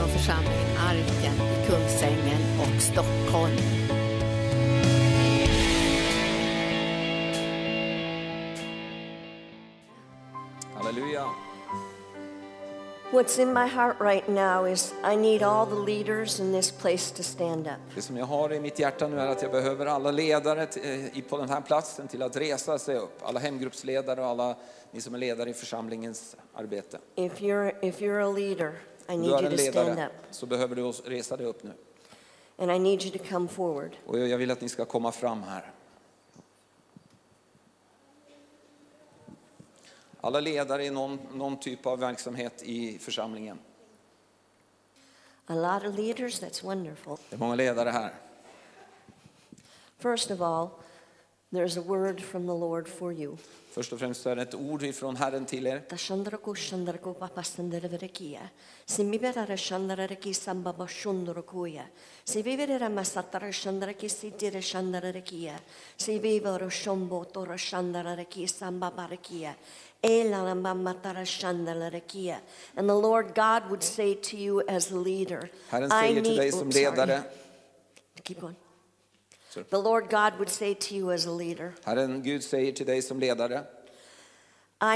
från församlingen Arken i Kungsängen och Stockholm. Halleluja. What's in my heart right now is I need all the leaders in this place to stand up. Det som jag har i mitt hjärta nu är att jag behöver alla ledare eh, i- på den här platsen till att resa sig upp. Alla hemgruppsledare och alla ni som är ledare i församlingens arbete. If you're if you're a leader, I need du är you en to stand ledare up. så behöver du resa dig upp nu. And I need you to come forward. Och jag vill att ni ska komma fram här. Alla ledare i någon, någon typ av verksamhet i församlingen. A lot of leaders, that's wonderful. Det är många ledare här. First of all, there's a word from the Lord for you. Först och främst är det ett ord ifrån Herren till er. Tashandrako shandrako papasandaravarekia. Simibera shandaraki sambaba shundrokoya. Sivivera masatara shandraki sitira shandarakia. Sivivaro shombo tora shandaraki sambabarakia. Elanambamatara shandarakia. And the Lord God would say to you as a leader, Herren säger till dig som oops, ledare. Keep going. The Lord God would say to you as a leader, Herren Gud säger till dig som ledare.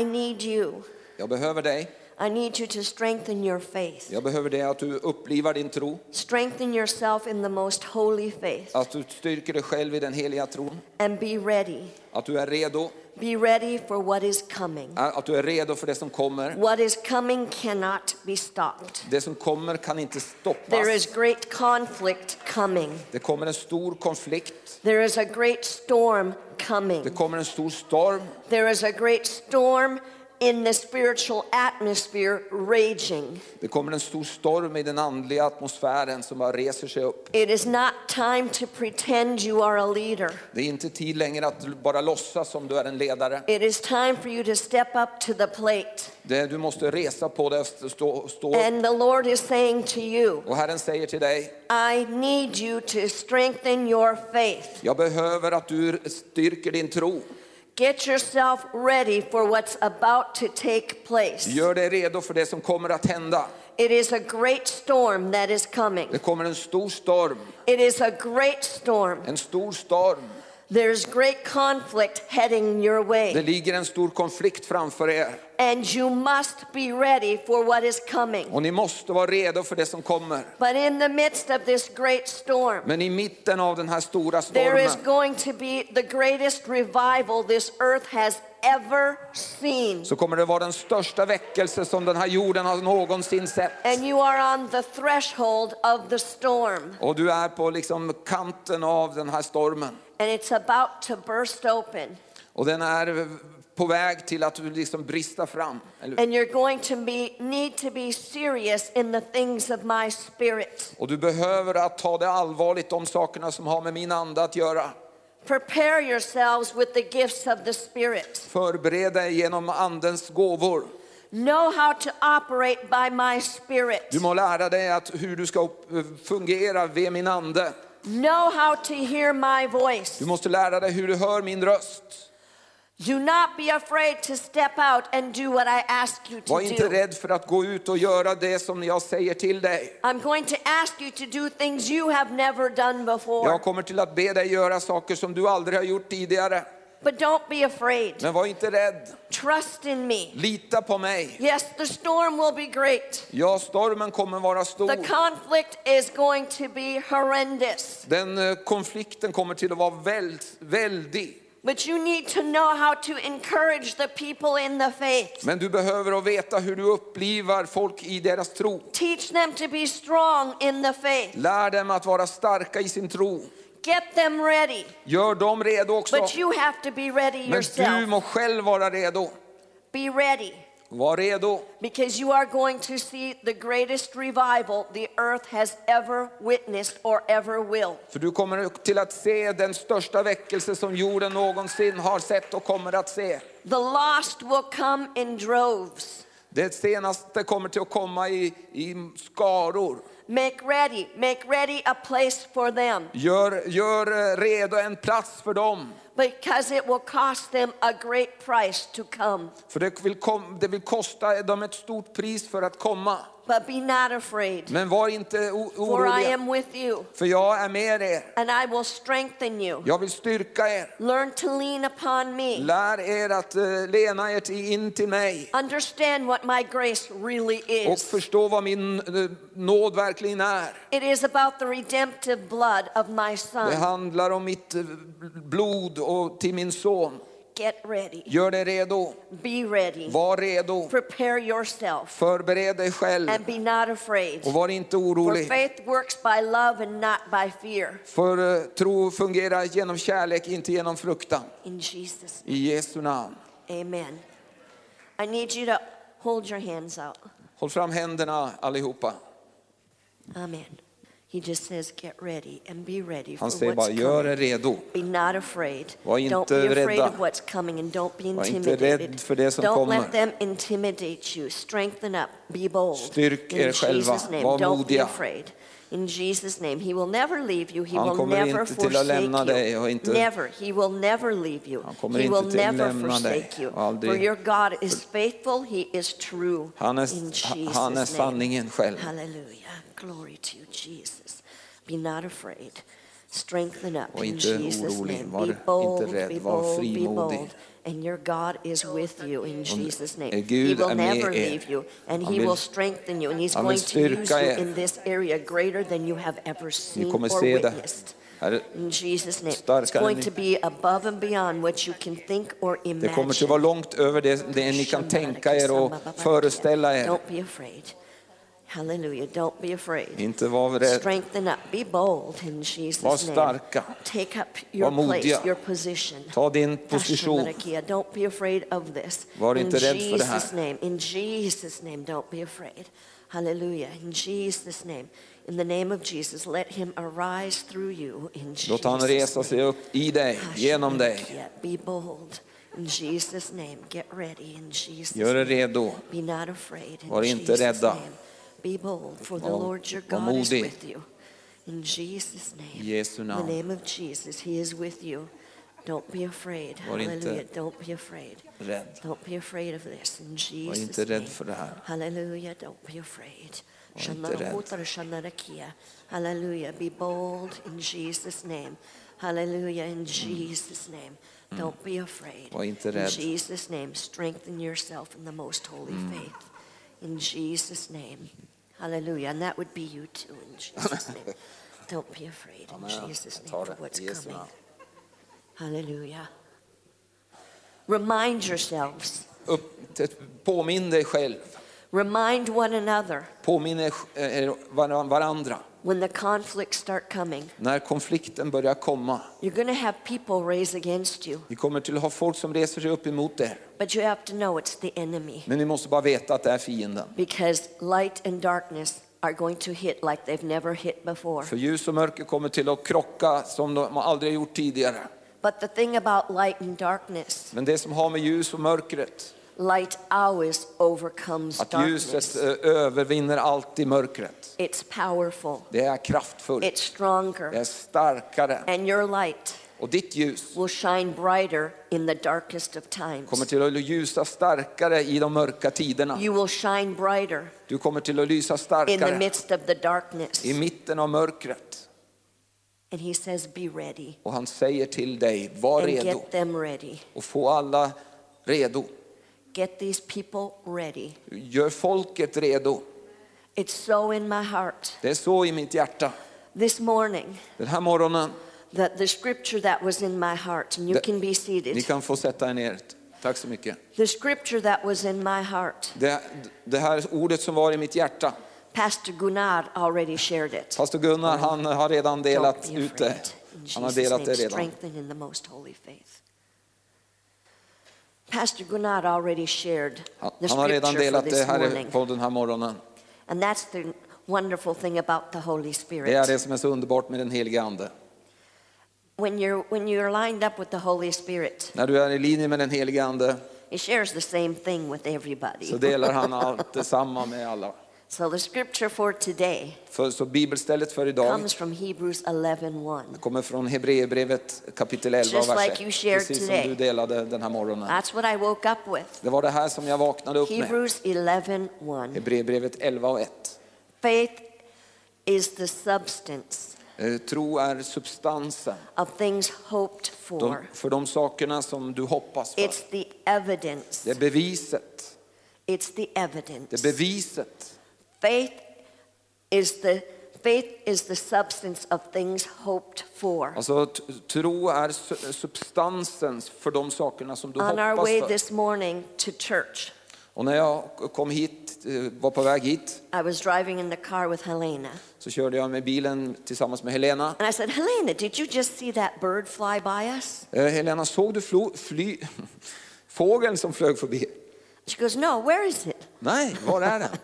I need you. Jag behöver dig. I need you to strengthen your faith. Jag behöver det att du upplivar din tro. Strengthen yourself in the most holy faith Att du styrker dig själv i den heliga tron. and be ready. Att du är redo. Be ready for what is coming. Att du är redo för det som kommer. What is coming cannot be stopped. Det som kommer kan inte stoppas. There is great conflict coming. Det kommer en stor konflikt. There is a great storm coming. Det kommer en stor storm. There is a great storm in the spiritual atmosphere raging. Det kommer en stor storm i den andliga atmosfären som bara reser sig upp. It is not time to pretend you are a leader. Det är inte tid längre att bara låtsas som du är en ledare. It is time for you to step up to the plate. Det, du måste resa på dig och stå, stå. And the Lord is saying to you, Och Herren säger till dig, I need you to strengthen your faith. jag behöver att du styrker din tro. Get yourself ready for what's about to take place. Gör dig redo för det som kommer att hända. It is a great storm that is coming. Det kommer en stor storm. It is a great storm. En stor storm. There's great conflict heading your Det way. ligger en stor konflikt framför er. And you must be ready for what is coming. Och ni måste vara redo för det som kommer. But in the midst of this great storm, Men i mitten av den här stora there is stormen going to be the greatest revival this earth has ever seen. så kommer det vara den största väckelse som den här jorden har någonsin sett. And you are on the threshold of the storm. Och du är på liksom kanten av den här stormen. And it's about to burst open. Och den är på väg till att liksom brista fram. And you're going to be, need to be serious in the things of my spirit. Och du behöver att ta det allvarligt, de sakerna som har med min ande att göra. Prepare yourselves with the gifts of the Spirit. Förbered dig genom andens gåvor. Know how to operate by my Spirit. Du må lära dig att hur du ska upp- fungera vid min ande. Know how to hear my voice. Du måste lära dig hur du hör min röst. Do not be afraid to step out and do what I ask you to Var inte do. rädd för att gå ut och göra det som jag säger till dig. I'm going to ask you to do things you have never done before. Jag kommer till att be dig göra saker som du aldrig har gjort tidigare. But don't be afraid. Men var inte rädd. Trust in me. Lita på mig. Yes, the storm will be great. Ja, stormen kommer vara The stor. conflict is going to be horrendous. Den eh, konflikten kommer till att vara väl, väldig. But you need to know how to encourage the people in the faith. Men du behöver att veta hur du upplivar folk i deras tro. Teach them to be strong in the faith. Lär dem att vara starka i sin tro. Get them ready. Gör dem redo också. But you have to be ready Men du yourself. må själv vara redo. Be ready. Var redo. Because you are going to see the greatest revival the earth has ever witnessed or ever will. För du kommer till att se den största väckelse som jorden någonsin har sett och kommer att se. The lost will come in droves. Det senaste kommer till att komma i, i skaror. Make ready, make ready a place for them Gör, gör eh, redo en plats för dem. because it will cost them a great price to come. För det vill, kom, det vill kosta dem ett stort pris för att komma. But be not afraid, Men var inte o- for I oroliga, am with you, för jag är med er. and I will strengthen you. Jag vill styrka er. Learn to lean upon me. Lär er att eh, lena er till, in till mig Understand what my grace really och is. förstå vad min eh, nåd verkligen är. It is about the redemptive blood of my Det son. handlar om mitt eh, blod och till min son. Get ready. Gör dig redo. Be ready. Var redo. Prepare yourself Förbered dig själv and be not afraid. och var inte For orolig. faith works by love and not by fear. För eh, tro fungerar genom kärlek, inte genom fruktan. In Jesus' name. I Jesu namn. Amen. I need you to hold your hands out. Håll fram händerna allihopa. Amen. He just says, get ready and be ready for Han säger what's bara, gör coming. er redo. Be not afraid. Var Don't inte be afraid rädda. of what's coming and don't be Var inte intimidated. rädd för det som don't kommer. let them intimidate you. Strengthen up. Be bold. Styrk In er själva. Jesus' name. Var don't be modiga. afraid. In Jesus' name. He will never leave you. He will never inte till att lämna forsake you. inte- Never. He will never leave you. He will never forsake you. For your God is faithful. He is true. Han är, In Jesus' han är name. själv. Hallelujah. Glory to you, Jesus. Be not afraid. Strengthen up in inte Jesus' orolig. name. Var Be bold, inte rädd. be Var bold, be bold. And your God is with you in Jesus' name. He will never er. leave you and he will strengthen you and he's going to use you in this area greater than you have ever seen or witnessed. In Jesus' name. It's going to be above and beyond what you can think or det kommer att imagine. vara långt över det, det ni kan tänka er och föreställa er. Don't be afraid. Hallelujah. Don't be afraid. Inte vara rädd. Strengthen up. Be bold in Var Jesus' name. starka. Take up your Var place, modiga. your position. Ta din position. Don't be afraid of this. Var in inte rädd för det här. Jesus' name. In Jesus' name. Don't be afraid. Hallelujah. In Jesus' name. In the name of Jesus, let him arise through you. In Jesus' Låt han resa sig upp i dig, genom dig. Be bold. In Jesus' name. Get ready. In Jesus' Gör name. dig redo. Be not afraid. In Var inte Jesus' rädda. name. Be bold, for the Lord your God is with you. In Jesus' name. In the name of Jesus, He is with you. Don't be afraid. Var Hallelujah. Don't be afraid. Rädd. Don't be afraid of this. In Var Jesus' inte rädd name. för det här. Hallelujah. Don't be afraid. Var inte rädd. Shanarahotar. Hallelujah. Be bold in Jesus' name. Hallelujah. In mm. Jesus' name. Mm. Don't be afraid. Var inte In. Jesus' name. Strengthen yourself in the most holy mm. faith. In Jesus' name. Hallelujah. And that would be you too in Jesus' name. Don't be afraid in Amen. Jesus' name for what's Jesu coming. Hallelujah. Remind yourselves. Upp, påminn dig själv. Remind one another Påminn er, var- varandra. When the conflicts start coming. När konflikten börjar komma. You're going to have people raise against you, Ni kommer till att ha folk som reser sig upp emot er. but you have to know it's the enemy Men ni måste bara veta att det är fienden. because light and darkness are going to hit like they've never hit before. För ljus och mörker kommer till att krocka som de aldrig gjort tidigare. But the thing about light and darkness, Men det som har med ljus och mörkret, light always overcomes att darkness. ljuset eh, övervinner alltid mörkret. It's powerful, Det är kraftfullt, it's det stronger, är starkare. and your light Och ditt ljus will shine brighter in the darkest of times. kommer till att ljusa starkare i de mörka tiderna. You will shine brighter Du kommer till att lysa in the starkare midst of the darkness. i mitten av mörkret. And he says, Be ready Och han säger till dig, var and redo get them ready. och få alla redo. Get these people ready. Gör folket redo. It's so in my heart Det är så i mitt hjärta. this morning Den här morgonen, that the scripture that was in my heart, and you can be ni seated. kan få sätta er ner. Tack så mycket. The scripture that was in my heart, Det, det här ordet som var i mitt hjärta, Pastor Gunnar already shared it. pastor Gunnar han har redan delat ut det. Han har delat det redan. strengthen in the most holy faith. Pastor Gunnar already shared the han har redan scripture for delat det this här morning. på den här morgonen. And that's the wonderful thing about the Holy Det är Spirit. det som är så underbart med den helige Ande. When you're, when you're lined up with the Holy Spirit, När du är i linje med den helige Ande he shares the same thing with everybody. så delar han allt detsamma med alla. So the scripture for today För, så bibelstället för idag comes from Hebrews 11:1. kommer från Hebreerbrevet kapitel 11 Just vers like 1. you shared Precis som today. du delade den här morgonen. That's what I woke up with. Det var det här som jag vaknade upp med. Hebrews 11:1. Hebreerbrevet 11 och 1. Faith is the substance Eh, Tro är substansen of things hoped de, for. för de sakerna som du hoppas för. It's the evidence. Det är beviset. It's the Det är evidence. beviset. Faith is the faith is the substance of things hoped for. Alltså tro är su- substansen för de sakerna som du On our way för. this morning to church, Och när jag kom hit, eh, var på väg hit, I was driving in the car with Helena. så körde jag med bilen tillsammans med Helena. And I said, Helena, did you just see that bird fly by us? Eh, Helena, såg du flo, fly, fågeln som flög förbi? She goes, No, where is it? Nej, var är den?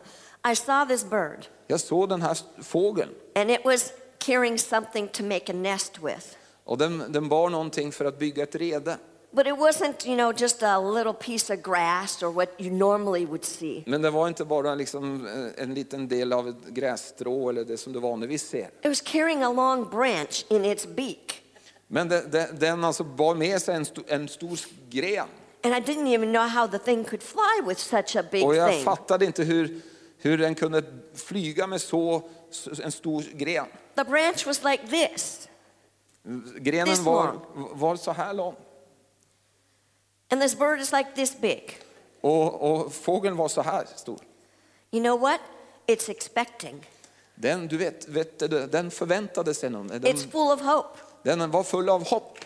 I saw this bird, Jag såg den här fågeln and it was carrying something to make a nest with. och den, den bar någonting för att bygga ett rede. But it wasn't, you know, just a little piece of grass or what you normally would see. Men det var inte bara liksom eh, en liten del av ett grässtrå eller det som du vanligtvis ser. It was carrying a long branch in its beak. Men det, det, den alltså bar med sig en, sto, en stor gren. And I didn't even know how the thing could fly with such a big Och jag thing. fattade inte hur, hur den kunde flyga med så, en stor gren. The branch was like this. Grenen This var, var så här lång. And this bird is like this big. Och, och fågeln var så här stor. You know what? It's expecting. Den, du vet, vet du, den förväntade sig någon. It's Den, full of hope. den var full av hopp.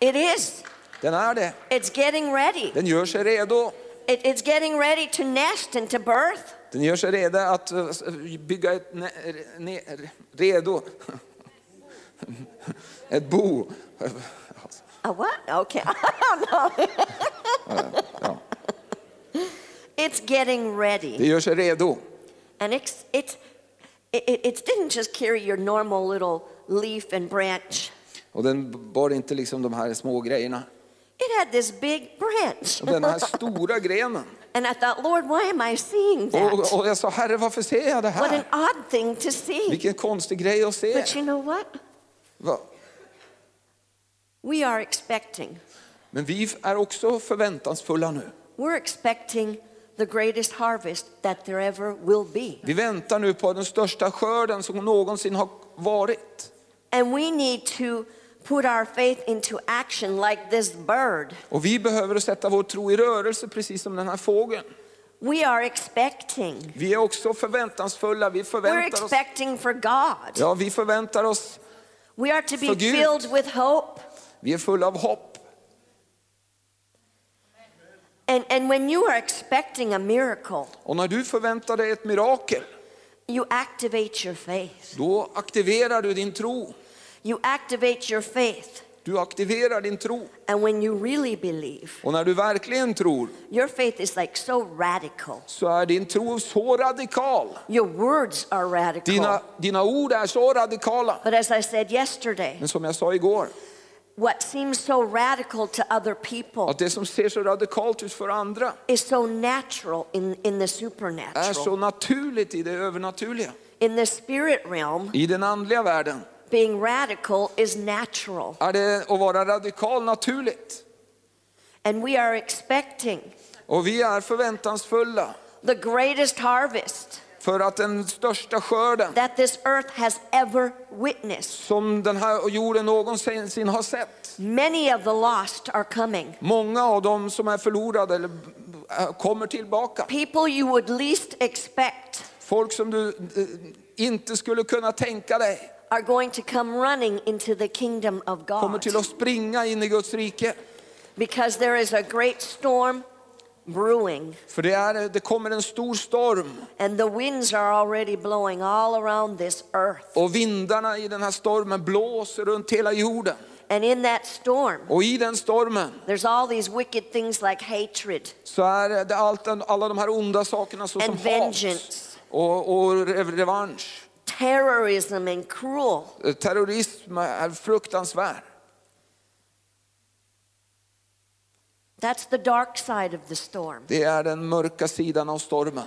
It is. Den är det. It's getting ready. Den gör sig redo. It, it's getting ready to nest and to birth. Den gör sig redo att eh, bygga ett redo. Ett bo. A what? Okay. Ja. It's getting Det ready. gör sig redo. And it's, it's, it, it it didn't just carry your normal little leaf and branch. Och den bar inte liksom de här små grejerna. It had this big branch. Och den här stora grenen. And I thought, Lord, why am I seeing that? och jag sa, Herre varför ser jag det What an odd thing to see. Vilken konstig grej att se. But you know what? Va? We are expecting. Men vi är er också förväntansfulla nu. We're expecting the greatest harvest that there ever will be. Vi väntar nu på den största skörden som någonsin har varit. And we need to put our faith into action like this bird. Och vi behöver sätta vår tro i rörelse precis som den här fågeln. We are expecting. Vi är också förväntansfulla. Vi We're förväntar oss, expecting for God. ja, vi förväntar oss, We are to be filled with hope. vi är fulla av hopp. And, and when you are expecting a miracle, Och när du förväntar dig ett mirakel, you activate your faith. då aktiverar du din tro. You activate your faith. Du aktiverar din tro. And when you really believe, Och när du verkligen tror your faith is like so radical. så är din tro så radikal. Your words are radical. Dina, dina ord är så radikala. But as I said yesterday, Men som jag sa igår, what seems so radical to other people att det som ser så radikalt ut för andra is so natural in, in the är supernatural. så naturligt i det övernaturliga. In the spirit realm, I den andliga världen being radical is natural. är det att vara radikal naturligt. And we are expecting Och vi är förväntansfulla the greatest harvest för att den största skörden that this earth has ever witnessed. som den här jorden någonsin har sett. Many of the lost are coming. Många av dem som är förlorade eller kommer tillbaka. People you would least expect Folk som du eh, inte skulle kunna tänka dig are going to come running into the kingdom of kommer God till att springa in i Guds rike. because there is a great storm brewing För det, är, det kommer en stor storm and the winds are already blowing all around this earth. och vindarna i den här stormen blåser runt hela jorden. And in that storm, Och i den stormen there's all these wicked things like hatred så är det allt, alla de här onda sakerna såsom And hat vengeance. och, och revansch. Terrorism and cruel. Eh, terrorism är fruktansvärd. That's the dark side of the storm. Det är den mörka sidan av stormen.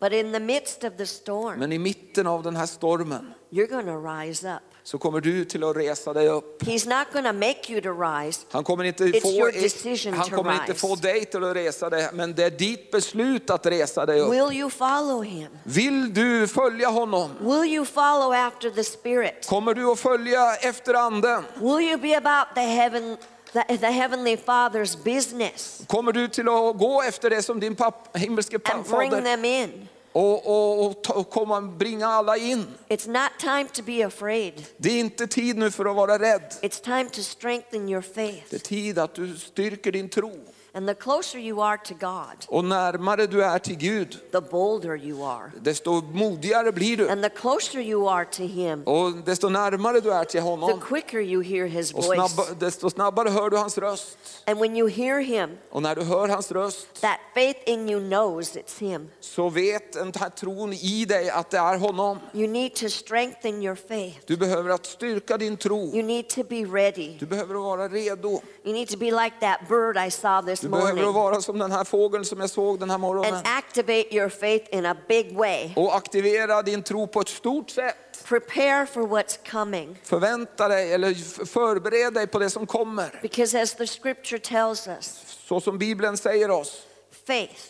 But in the midst of the storm, Men i mitten av den här stormen you're going to rise up. Så kommer du till att resa dig upp. He's not going to make you to rise. Han kommer inte It's få, your er- decision han to kommer inte rise. få dig till att resa dig, men det är ditt beslut att resa dig upp. Will you follow him? Vill du följa honom? Will you follow after the Spirit? Kommer du att följa efter anden? Will you be about the heaven, the, the heavenly Father's business Kommer du till att gå efter det som din papp, himmelske and bring them in? Och, och, och, komma, bringa alla in? It's not time to be afraid. Det är inte tid nu för att vara rädd. It's time to strengthen your Det är faith. tid att du styrker din tro. And the closer you are to God, Och närmare du är till Gud, the bolder you are. desto modigare blir du. And the closer you are to Him, Och desto närmare du är till the quicker you hear His och voice. snabba, desto snabbare hör du hans röst. And when you hear Him, Och när du hör hans röst that faith in you knows it's Him. så vet den här tron i dig att det är honom. You need to strengthen your faith. Du behöver att styrka din tro. You need to be ready. Du behöver vara redo. You need to be like that bird I saw this Du behöver vara som den här fågeln som jag såg den här morgonen. and activate your faith in a big way. Och aktivera din tro på ett stort sätt. Prepare for what's coming. Förvänta dig eller förbered dig på det som kommer. Because as the scripture tells us, Så som Bibeln säger oss, faith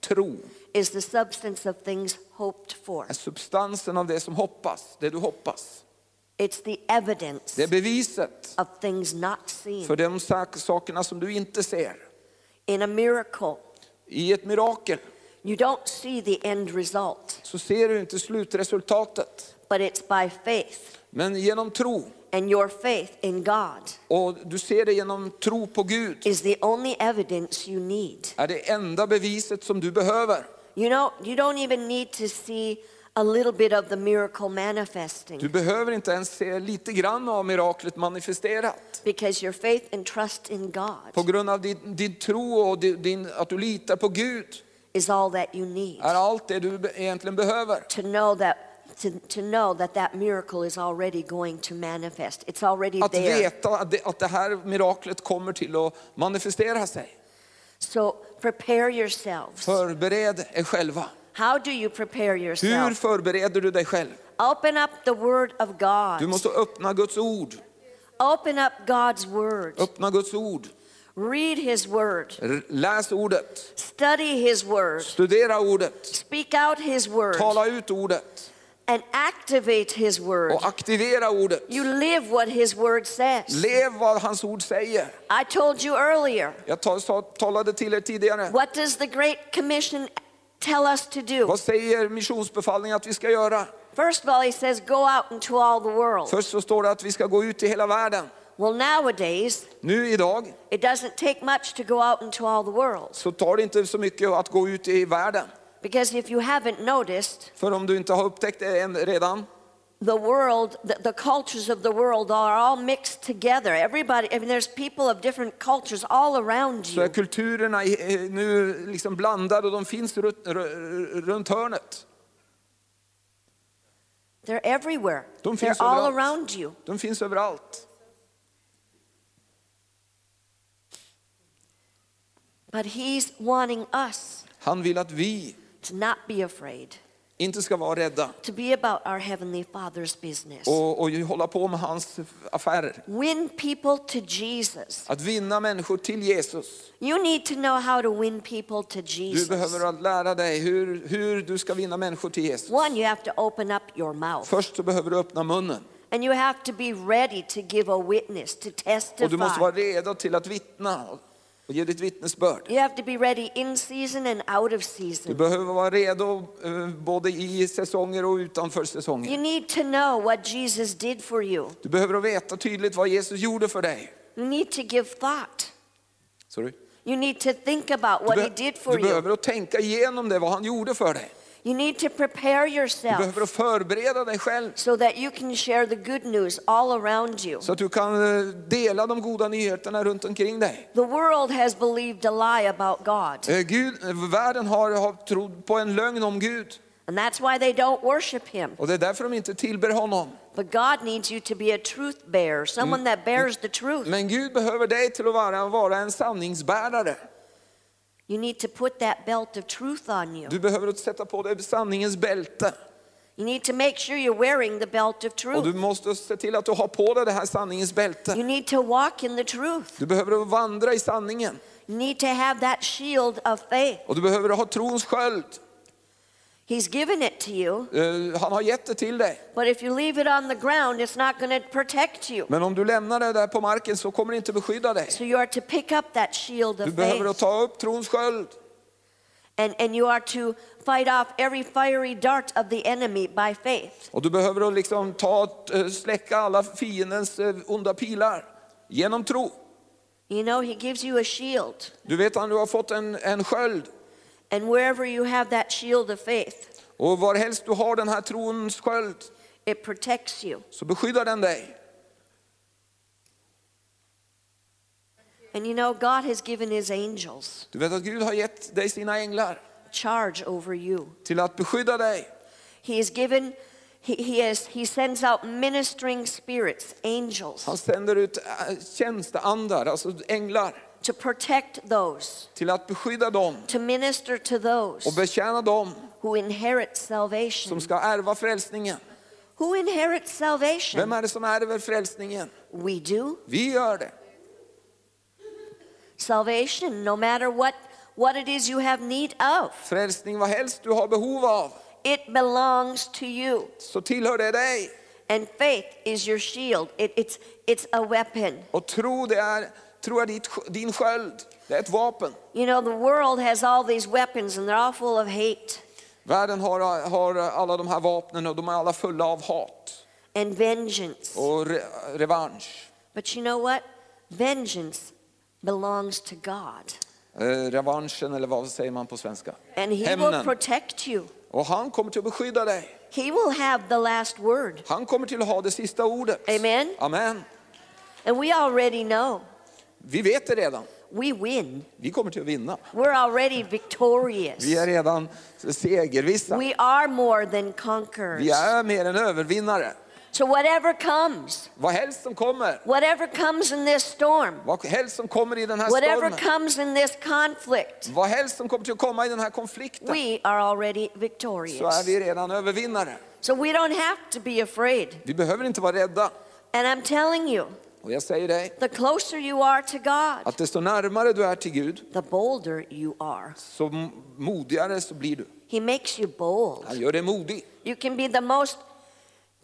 tro is the substance of things hoped for. är substansen av det som hoppas, det du hoppas. It's the evidence Det är beviset of things not seen. för de sak- sakerna som du inte ser. In a miracle, I ett mirakel you don't see the end result, så ser du inte slutresultatet. but it's by faith Men genom tro, and your faith in God och du ser det genom tro på Gud, is the only evidence you need. är det enda beviset som du behöver. You know, you don't even need to see a little bit of the miracle manifesting Du behöver inte ens se lite grann av miraklet manifesterat. because your faith and trust in God På grund av din, din tro och din, din, att du litar på Gud is all that you need är allt det du egentligen behöver. to know that to, to know that that miracle is already going to manifest. It's already Att there. veta att det, att det här miraklet kommer till att manifestera sig. So prepare yourselves. Förbered er själva. How do you prepare yourself? Hur förbereder du dig själv? Open up the word of God. Du måste öppna Guds ord. Open up God's word. Öppna Guds ord. Read his word. Läs ordet. Study his word. Studera ordet. Speak out his word Tala ut ordet. and activate his word. Och aktivera ordet. You live what his word says. Lev vad hans ord säger. I told you earlier. Jag talade till er tidigare. What does the Great Commission tell us to do? Vad säger missionsbefallningen att vi ska göra? First of all, he says, go out into all the world. Först så står det att vi ska gå ut i hela världen. Well, nowadays, Nu idag it doesn't take much to go out into all the world. så tar det inte så mycket att gå ut i världen. Because if you haven't noticed, För om du inte har upptäckt det än redan the world, the, the cultures of the world are all mixed together. Everybody, I mean, there's people of different cultures all around så you. kulturerna i- eh, nu liksom blandade och de finns runt, ru- runt hörnet. They're everywhere. De They're finns all around you. De finns överallt. But he's wanting us Han vill att vi to not be afraid, inte ska vara rädda to be about our Heavenly Father's business. och, och hålla på med hans affärer. Win people to Jesus. Att vinna människor till Jesus. You need to know how to win people to Du Jesus. behöver att lära dig hur, hur du ska vinna människor till Jesus. One, you have to open up your mouth. Först så behöver du öppna munnen And you have to be ready to give a witness, to och du måste vara testify. redo till att vittna och ge ditt vittnesbörd. You have to be ready in season and out of Du season. behöver vara redo eh, både i säsonger och utanför You säsonger. need to know what Jesus did for you. Du behöver veta tydligt vad Jesus gjorde för dig. You need to give thought. Sorry. You need to think about Du, what he did du for you. behöver att tänka igenom det, vad han gjorde för dig. You need to prepare Du yourself behöver att förbereda dig själv so that you can share the good news all around you. så att du kan eh, dela de goda nyheterna runt omkring dig. The world has believed a lie about God, Eh, Gud, eh, världen har, har trott på en lögn om Gud and that's why they don't worship him. och det är därför de inte tillber honom. But God needs you to be a truth bearer, someone that bears the truth. Men Gud behöver dig till att vara, vara en sanningsbärare. You need to put that belt of truth on you. Du behöver sätta på dig sanningens bälte. You need to make sure you're wearing the belt of Och du truth. måste se till att du har på dig det här sanningens bälte. You need to walk in the truth. Du behöver vandra i sanningen. You need to have that shield of faith. Och du behöver ha trons sköld. He's given it to you, Eh, Han har gett det till dig. but if you leave it on the ground, it's not going to protect you. Men om du lämnar det där på marken så kommer det inte beskydda dig. So you are to pick up that shield Du of behöver faith. ta upp trons sköld. And, and you are to fight off every fiery dart of the enemy by faith. Och du behöver liksom ta, eh, släcka alla fiendens eh, onda pilar genom tro. You know, he gives you a shield. Du vet att du har fått en, en sköld. And wherever you have that shield of faith, Och varhelst du har den här trons sköld it protects you. så beskyddar den dig. And you know, God has given his angels Du vet att Gud har gett dig sina änglar charge over you. till att beskydda dig. He has given, he, he, has, he sends out ministering spirits, angels, Han sänder ut äh, tjänsteandar, alltså änglar, to protect those, till att beskydda dem to minister to och those betjäna dem who inherit som salvation. ska ärva frälsningen. Who inherits Vem salvation? är det som ärver frälsningen? We do. Vi gör det. Salvation, no matter what, what it is you have need of, Frälsning vad helst du har behov av, it belongs to you. så tillhör det dig. And faith is your shield. It, it's, it's a weapon. Och tro, det är, tro är ditt, din sköld, det är ett vapen. You know, the world has all these weapons and they're all full of hate Världen har, har alla de här vapnen och de är alla fulla av hat and vengeance. och re, revansch. But you know what? Vengeance belongs to God. Eh, revanschen, eller vad säger man på svenska? And He will Hämnden. protect you. Och han kommer till att beskydda dig. He will have the last word. Han kommer till att ha det sista ordet. Amen. Amen. And we already know Vi vet det redan. we win. Vi kommer till att vinna. We're already victorious. Vi är redan segervissa. We are more than Vi conquerors. är mer än övervinnare. So whatever comes, Vad helst som kommer, whatever comes in this storm, vad helst som kommer i den här whatever stormen, comes in this conflict, vad helst som kommer till att komma i den här konflikten, we are already så är victorious. vi redan övervinnare. So we don't have to be afraid. Vi behöver inte vara rädda. And I'm telling you, Och jag säger dig, the closer you are to God, att desto närmare du är till Gud, the bolder you are. så modigare så blir du. He makes you bold. Han gör dig modig. You can be the most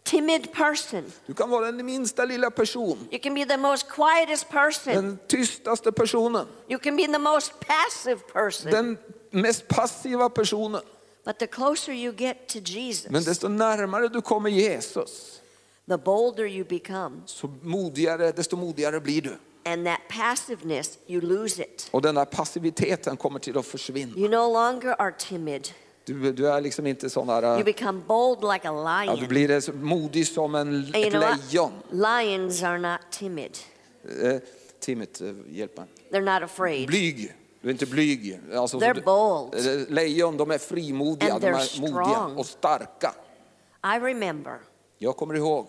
timid person. Du kan vara den minsta lilla person, You can be the most quietest person. den tystaste personen, You can be the most passive person. den mest passiva personen. But the closer you get to Men Jesus, desto närmare du kommer Jesus, the bolder you become. så modigare, desto modigare blir du. And that passiveness, you lose it. Och den där passiviteten kommer till att försvinna. You no longer are timid. Du, du är liksom inte sån där, You become bold like a ja, du lion. blir modig som en, And ett lejon. Lions are not timid. Eh, Timmet, eh, hjälp mig. They're not afraid. Blyg. Du är inte blyg. Alltså, They're bold. eh, Lejon, de är frimodiga, And de är modiga och starka. I remember. Jag kommer ihåg,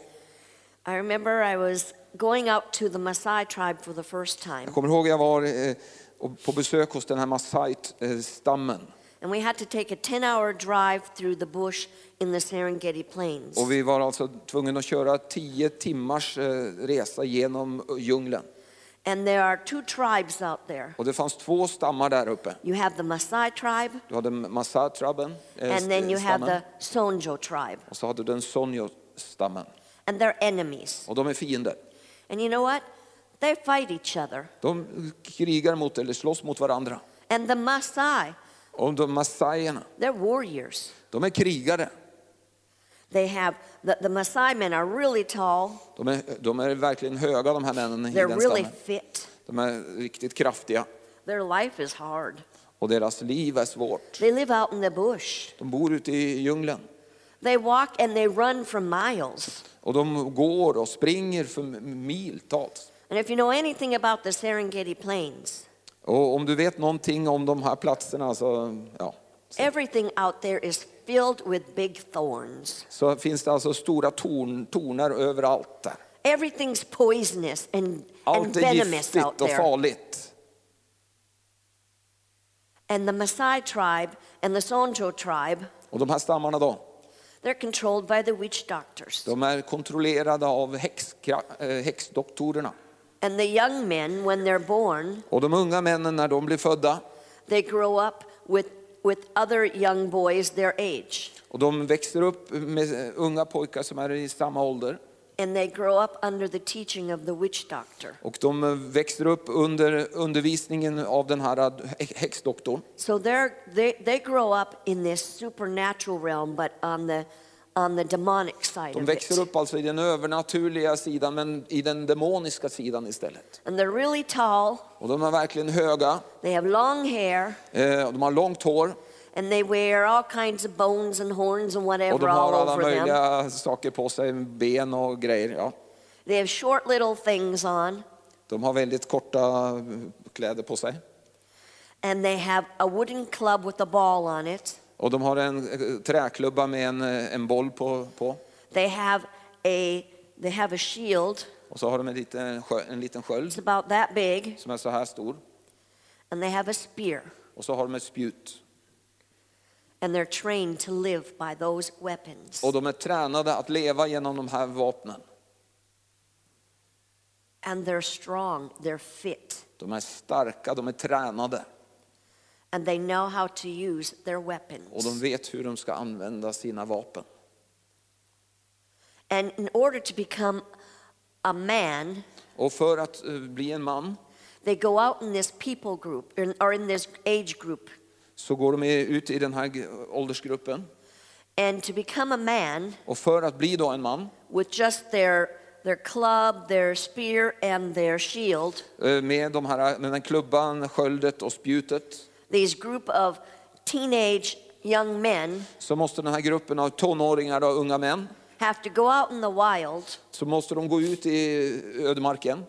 I remember I was going out to the Maasai tribe for the first time. jag kommer ihåg jag var eh, på besök hos den här Maasai-stammen. And we had to take a 10 hour drive through the bush in the Serengeti Plains. Och vi var alltså tvungna att köra tio timmars eh, resa genom djungeln. And there are two tribes out there. Och det fanns två stammar där uppe. You have the Maasai tribe, Du hade Maasai-tribben, eh, and then you have stammen, the Sonjo tribe. och så hade du den Sonjo-stammen. And they're enemies. Och de är fiender. And you know what? They fight each other. De krigar mot, eller slåss mot varandra. And the Maasai, Och de Maasaierna, they're warriors. de är krigare. They have, the, the Maasai men are really tall, De är, de är verkligen höga de här männen i they're den really stammen. fit, De är riktigt kraftiga. their life is hard. Och deras liv är svårt. They live out in the bush. De bor ute i djungeln. They walk and they run for miles. Och de går och springer för miltals. And if you know anything about the Serengeti Plains, Och om du vet någonting om de här platserna så, ja, everything out there is filled with big thorns. så finns det alltså stora torn, tornar överallt där. Everything's poisonous and, and Allt är venomous out giftigt och farligt. And the Maasai tribe and the Sonjo tribe, Och de här stammarna då, they're controlled by the witch doctors. de är kontrollerade av häxkra, eh, häxdoktorerna. And the young men, when they're born, Och de unga männen när de blir födda, they grow up with, with other young boys their age. och de växer upp med unga pojkar som är i samma ålder. And they grow up under the teaching of the witch doctor. Och de eh, växer upp under undervisningen av den här eh, häxdoktorn. So they, they grow up in this supernatural realm, but on the, on the demonic side De växer upp alltså i den övernaturliga sidan men i den demoniska sidan istället. And they're really tall, Och de är verkligen höga, they have long hair, eh, de har långt hår and they wear all kinds of bones and horns and och whatever de har all alla over them. möjliga saker på sig, ben och grejer. Ja. They have short little things on, De har väldigt korta eh, kläder på sig. and they have a wooden club with a ball on it. Och de har en eh, träklubba med en, eh, en boll på, på. They have a, they have a shield, Och så har de en liten, en liten it's about that big, som är så här stor. and they have a spear. Och så har de ett spjut. And they're trained to live by those weapons. Och de är tränade att leva genom de här vapnen. And they're strong, they're fit, De är starka, de är tränade. and they know how to use their Och de weapons. vet hur de ska använda sina vapen. And in order to become a man, Och för att eh, bli en man they go out in this people group or in this age group. Så går de ut i den här åldersgruppen. And to become a man Och för att bli då en man with just their, their club, their spear, and their shield, eh, med, de här, med den klubban, sköldet och spjutet these group of teenage young men så måste den här gruppen av tonåringar och unga män have to go out in the wild så måste de gå ut i ödemarken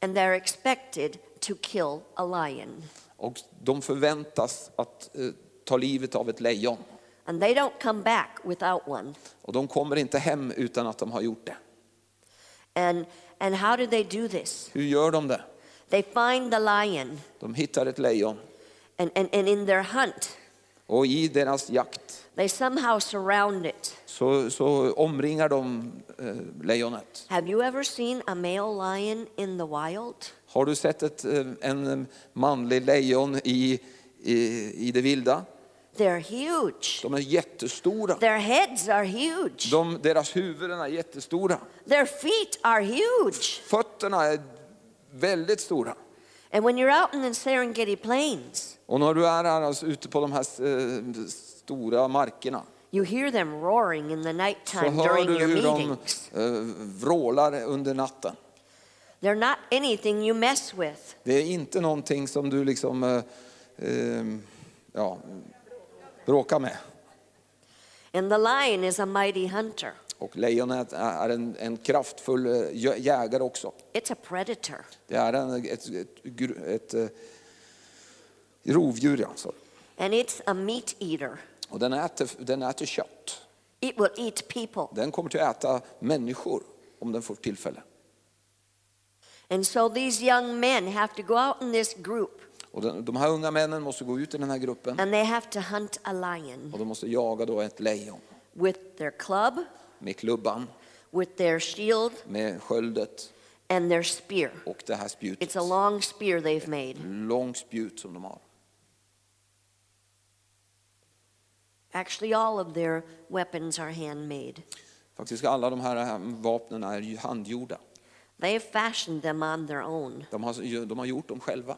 and they're expected to kill a lion. Och de förväntas att eh, ta livet av ett lejon. And they don't come back without one. Och de kommer inte hem utan att de har gjort det. And, and how do they do this? Hur gör de det? They find the lion, De hittar ett lejon and, and, and in their hunt, och i deras jakt they somehow surround it. så, så omringar de eh, lejonet. Have you ever seen a male lion in the wild? Har du sett ett, eh, en manlig lejon i, i, i det vilda? They're huge. De är jättestora. Their heads are huge. De, deras huvuden är jättestora. Their feet are huge. Fötterna är väldigt stora. And when you're out in the Serengeti plains, Och när du är här alltså ute på de här eh, stora markerna you hear them roaring in the så nighttime hör during du your hur de eh, vrålar under natten. They're not anything you mess with. Det är inte någonting som du liksom eh, eh, ja, bråkar med. And the lion is a mighty hunter. Och lejonet är en, en kraftfull eh, jä- jägare också. It's a predator. Det är en, ett, ett, ett, eh, rovdjur alltså. And it's a meat eater. Och den äter, den äter kött. It will eat people. Den kommer att äta människor om den får tillfälle. And so these young men have to go out in this group Och den, de här unga männen måste gå ut i den här gruppen and they have to hunt a lion och de måste jaga då ett lejon with their club, med klubban, with their shield, med sköldet and their spear. och det här spjutet. It's a long spear they've made. Lång spjut som de har. Actually, all of their weapons are handmade. Faktiskt alla de här vapnen är handgjorda. They've fashioned them on their own. De har, de har gjort dem själva.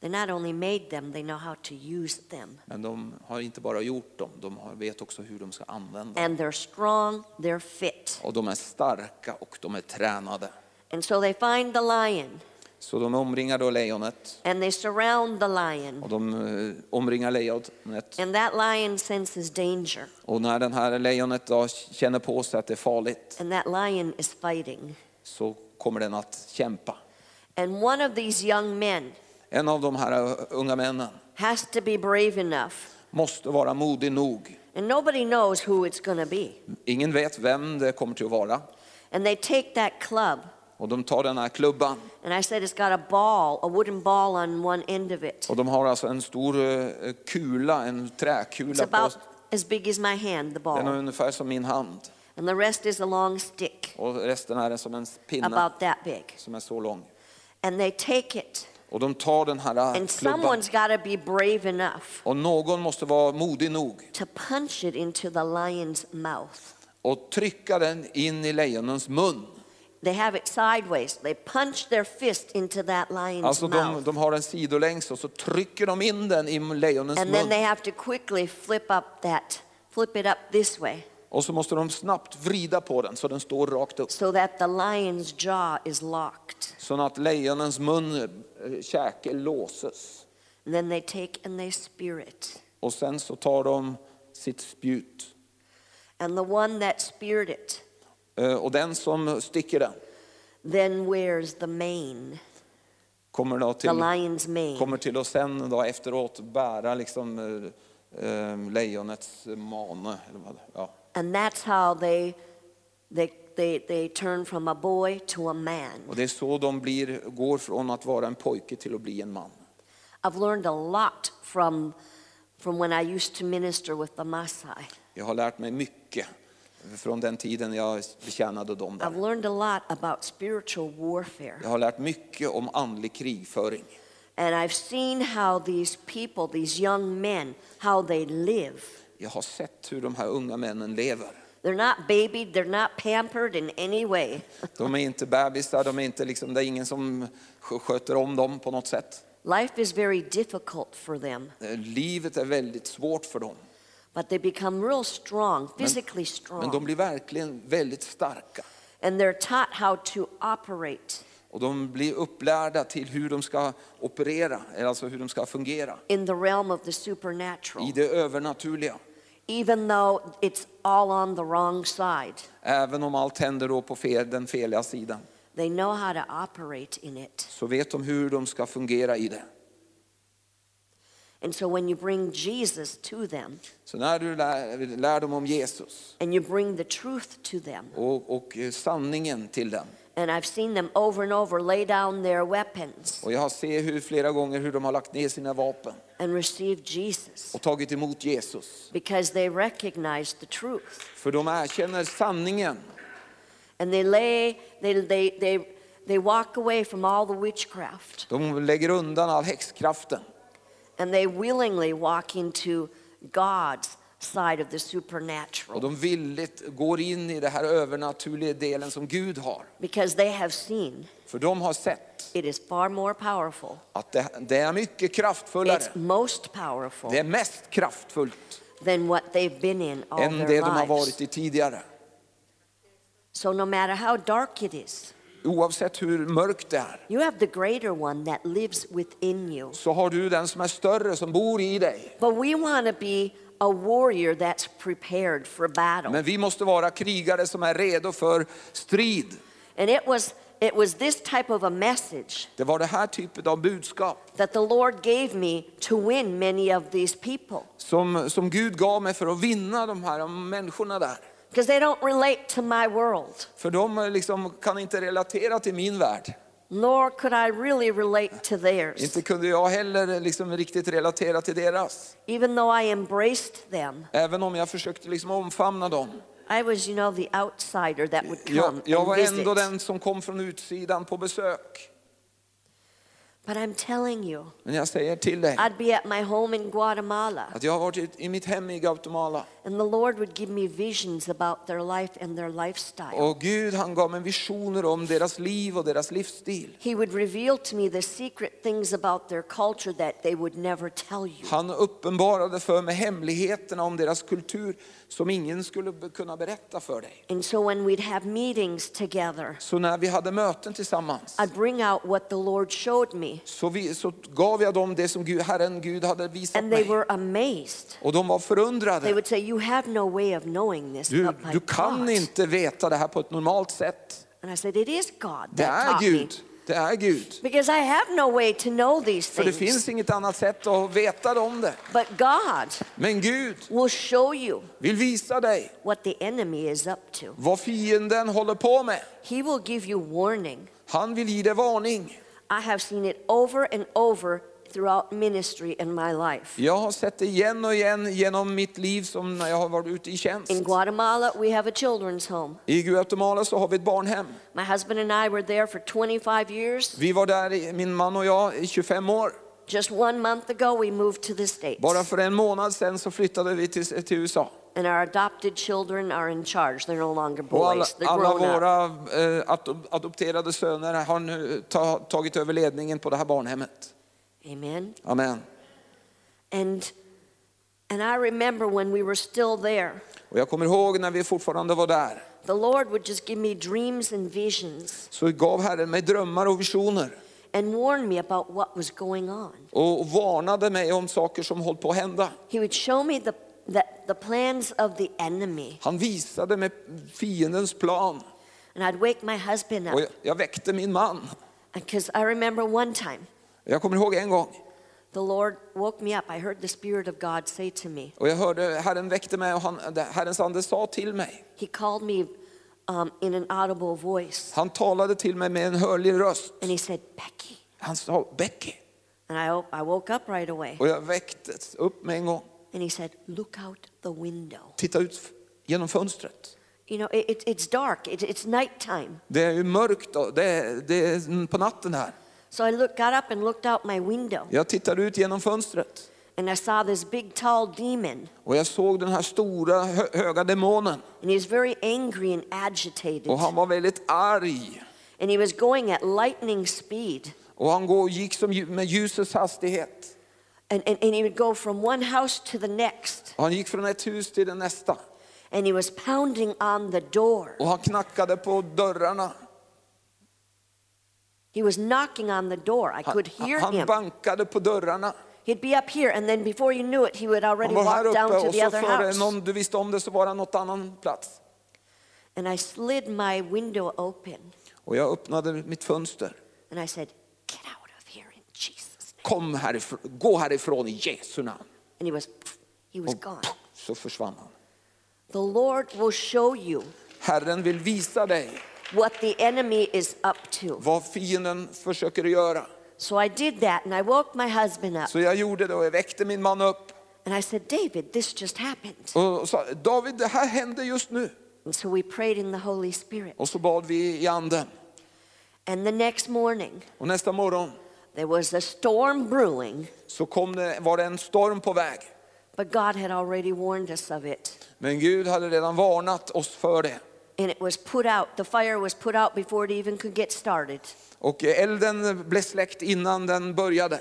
They not only made them, they know how to use them. Men de har inte bara gjort dem, de har, vet också hur de ska använda dem. And they're strong, they're fit. Och de är starka och de är tränade. And so they find the lion Så de omringar då lejonet and they surround the lion. och de eh, omringar lejonet. And that lion senses danger. Och när den här lejonet då känner på sig att det är farligt And that lion is fighting. så kommer den att kämpa. And one of these young men En av de här eh, unga männen has to be brave enough. måste vara modig nog. And nobody knows who it's going to be. Ingen vet vem det kommer till att vara. And they take that club Och de tar den här klubban And I said it's got a ball, a wooden ball on one end of it. och de har alltså en stor eh, kula, en It's träkula på about as big as my hand, the Den är ball. ungefär som min hand And the rest is a long stick, och resten är som en pinne about that big. som är så lång. And they take it. Och de tar den här And klubban someone's got to be brave enough och någon måste vara modig nog to punch it into the lion's mouth. och trycka den in i lejonens mun. They have it sideways. They punch their fist into that lion's Alltså de, de har den sidolängs och så trycker de in den i lejonens And then mun. they have to quickly flip up that, flip it up this way Och så måste de snabbt vrida på den så den står rakt upp. so that the lion's jaw is locked. Så att lejonens mun, eh, käke låses. And then they take and they spear it. Och sen så tar de sitt spjut. And the one that speared it Och den som sticker den then wears the mane, kommer, då the till, lion's mane. kommer till att sen då efteråt bära liksom eh, eh, lejonets mane. Eller vad, ja. And that's how they, they, they, they turn from a boy to a man. Och det är så de blir, går från att vara en pojke till att bli en man. I've learned a lot from, from when I used to minister with the Maasai. Jag har lärt mig mycket från den tiden jag betjänade dem I've learned a lot about spiritual warfare. Jag har lärt mycket om andlig krigföring. And I've seen how these people, these young men, how they live. Jag har sett hur de här unga männen lever. They're not babied, they're not pampered in any way. De är inte bebisar, de är inte liksom, det är ingen som skö- sköter om dem på något sätt. Life is very difficult for them, Eh, Livet är väldigt svårt för dem. But they become real strong, physically Men de strong. blir verkligen väldigt starka. And they're taught how to operate Och de blir upplärda till hur de ska operera, alltså hur de ska fungera in the realm of the supernatural, i det övernaturliga. even though it's all on the wrong side. Även om allt händer då på fel, den feliga sidan They know how to operate in it. så vet de hur de ska fungera i det. And so when you bring Jesus to them Så när du lär, lär dem om Jesus and you bring the truth to them, och, och eh, sanningen till dem. and I've seen them over and over lay down their weapons Och jag har sett hur, flera gånger hur de har lagt ner sina vapen and received Jesus och tagit emot Jesus. because they recognize the truth. För de erkänner sanningen And they lay, they, they, they, they walk away from all the witchcraft De lägger undan all häxkraften and they willingly walk into God's side of the och supernatural de villigt går in i det här övernaturliga delen som Gud har. because they have seen För de har sett it is far more powerful. att det, det är mycket kraftfullare. It's most powerful Det är mest kraftfullt than what they've been in all än their det de har lives. varit i tidigare. So no matter how dark it is, Oavsett hur mörkt det är you have the greater one that lives within you. så har du den som är större som bor i dig. But we want to be a warrior that's prepared for battle. Men vi måste vara krigare som är redo för strid. And it was it was this type of a message Det var det här typet av budskap that the Lord gave me to win many of these people som, som Gud gav mig för att vinna de här människorna där. Because they don't relate to my world. För de eh, liksom kan inte relatera till min värld. Nor could I really relate to theirs. Inte kunde jag heller liksom riktigt relatera till deras. Even though I embraced them, Även om jag försökte liksom omfamna dem. I was, you know, the outsider that would Jag, come jag var and ändå den som kom från utsidan på besök. But I'm telling you, Men jag säger till dig I'd be at my home in Guatemala, att jag har varit i mitt hem i Guatemala. and the Lord would give me visions about their life and their lifestyle. Och Gud han gav mig visioner om deras liv och deras livsstil. He would reveal to me the secret things about their culture that they would never tell you. Han uppenbarade för mig hemligheterna om deras kultur som ingen skulle kunna berätta för dig. And so when we'd have meetings together, Så när vi hade möten tillsammans I'd bring out what the Lord showed me, så, vi, så gav jag dem det som Gud, Herren Gud hade visat and they mig. were amazed. Och de var They förundrade. would say, You have no way of knowing this. Du, but my du kan God. inte veta det här på ett normalt sätt. And I said, It is God Det that är taught me. Gud Det är Gud. Because I have no way to know these För det things. finns inget annat sätt att veta om det. But God Men Gud will show you vill visa dig what the enemy is up to. vad fienden håller på med. He will give you warning. Han vill ge dig varning. I have seen it over and over throughout ministry in my life. Jag har sett det igen och igen genom mitt liv som när jag har varit ute i tjänst. In Guatemala, we have a children's home. I Guatemala så har vi ett barnhem. My husband and I were there for 25 years. Vi var där, min man och jag, i 25 år. Just one month ago, we moved to the States. Bara för en månad sedan så flyttade vi till, till USA. And our adopted children are in charge. They're no longer alla, boys, they're alla grown up. våra eh, adop- adopterade söner har nu ta, tagit över ledningen på det här barnhemmet. Amen. Amen. And, and I remember when we were still there, Och jag kommer ihåg när vi fortfarande var där. the Lord would just give me dreams and visions Så gav Herren mig drömmar och visioner. and warn me about what was going on. Och varnade mig om saker som höll på att hända. He would show me the, the, the plans of the enemy. Han visade mig fiendens plan. And I'd wake my husband Och up. jag, jag väckte min man. Because I remember one time, Jag kommer ihåg en gång. the Lord woke me up. I heard the Spirit of God say to me, Och jag hörde Herren väckte mig och han, Herrens ande sa till mig. He called me um, in an audible voice. Han talade till mig med en hörlig röst. And He said, Becky. Han sa Becky. And I, I woke up right away. Och jag väcktes upp med en gång. And He said, Look out the window. Titta ut genom fönstret. You know, it, it, it's dark, it, it's nighttime. Det är ju mörkt och det, är- det är på natten här. So I look, got up and looked out my window. Jag tittade ut genom fönstret And I saw this big, tall demon. och jag såg den här stora hö, höga demonen. And he was very angry and agitated. Och han var väldigt arg. And he was going at lightning speed. Och han går, gick som, med ljusets hastighet. And, and, and he would go from one house to the next. Och han gick från ett hus till det nästa. And he was pounding on the door. Och han knackade på dörrarna. He was knocking on the door. I Han, could hear han him. bankade på dörrarna. He'd be up here, and then before you knew it, he would already Han walk down to the other house. någon, du visste om det så var han något annan plats. And I slid my window open. Och jag öppnade mitt fönster. And I said, Get out Kom härifrån, gå härifrån i Jesu namn. And he was, he was gone. så försvann han. The Lord will show you Herren vill visa dig what the enemy is up to. vad fienden försöker göra. So I did that, and I woke my husband up. Så jag gjorde det och jag väckte min man upp And I said, David, this just happened. och sa David det här hände just nu. And so we prayed in the Holy Spirit. Och så bad vi i anden. And the next morning, Och nästa morgon there was a storm brewing, så kom det, var det en storm på väg. but God had already warned us of it. Men Gud hade redan varnat oss för det. And it was put out, the fire was put out before it even could get started. Och eh, elden blev släckt innan den började.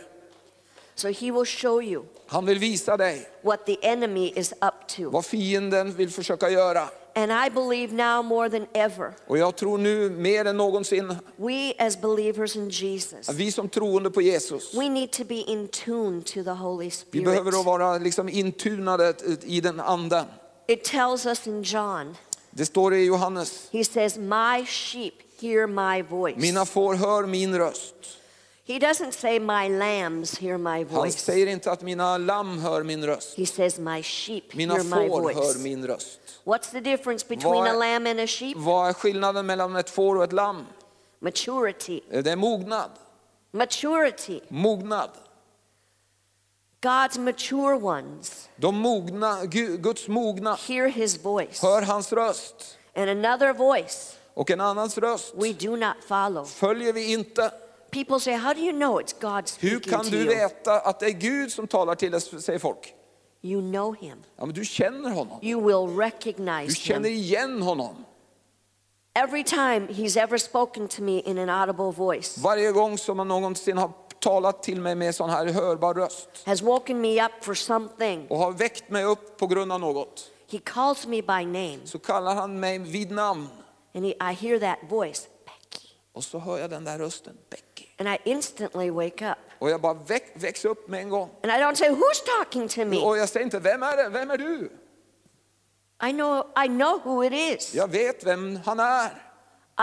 So he will show you Han vill visa dig what the enemy is up to. vad fienden vill försöka göra. And I believe now more than ever, Och jag tror nu mer än någonsin we as believers in Jesus, vi som troende på Jesus, we need to be in tune to the Holy vi Spirit. behöver att vara liksom intunade i den anden. It tells us in John, Det står i Johannes, he says, My sheep hear my voice. mina får hör min röst. He doesn't say, My lambs hear my Han voice. säger inte att mina lamm hör min röst. He says, My sheep Mina hear my får hör min röst. What's the difference between Vad a är- lamb and a sheep? Vad är skillnaden mellan ett får och ett lamm? Maturity. Det är mognad. Maturity. Mognad. God's mature ones De mogna, Gu- Guds mogna hear his voice. hör hans röst. And another voice Och en annans röst we do not follow. följer vi inte. People say, How do you know it's God Hur speaking kan to du you? veta att det är Gud som talar till oss, säger folk. You know him. Ja, men du känner honom. You will Du recognize känner him. igen honom. Every time he's ever spoken to me in an audible voice, Varje gång som han någonsin har talat till mig med sån här hörbar röst has woken me up for something, och har väckt mig upp på grund av något he calls me by name. så kallar han mig vid namn. And he, I hear that voice. Och så hör jag den där rösten, Becky. And I instantly wake up. Och jag bara väck, väcks upp med en gång. And I don't say, Who's talking to me? Och jag säger inte, vem är det? Vem är du? I know, I know who it is. Jag vet vem han är.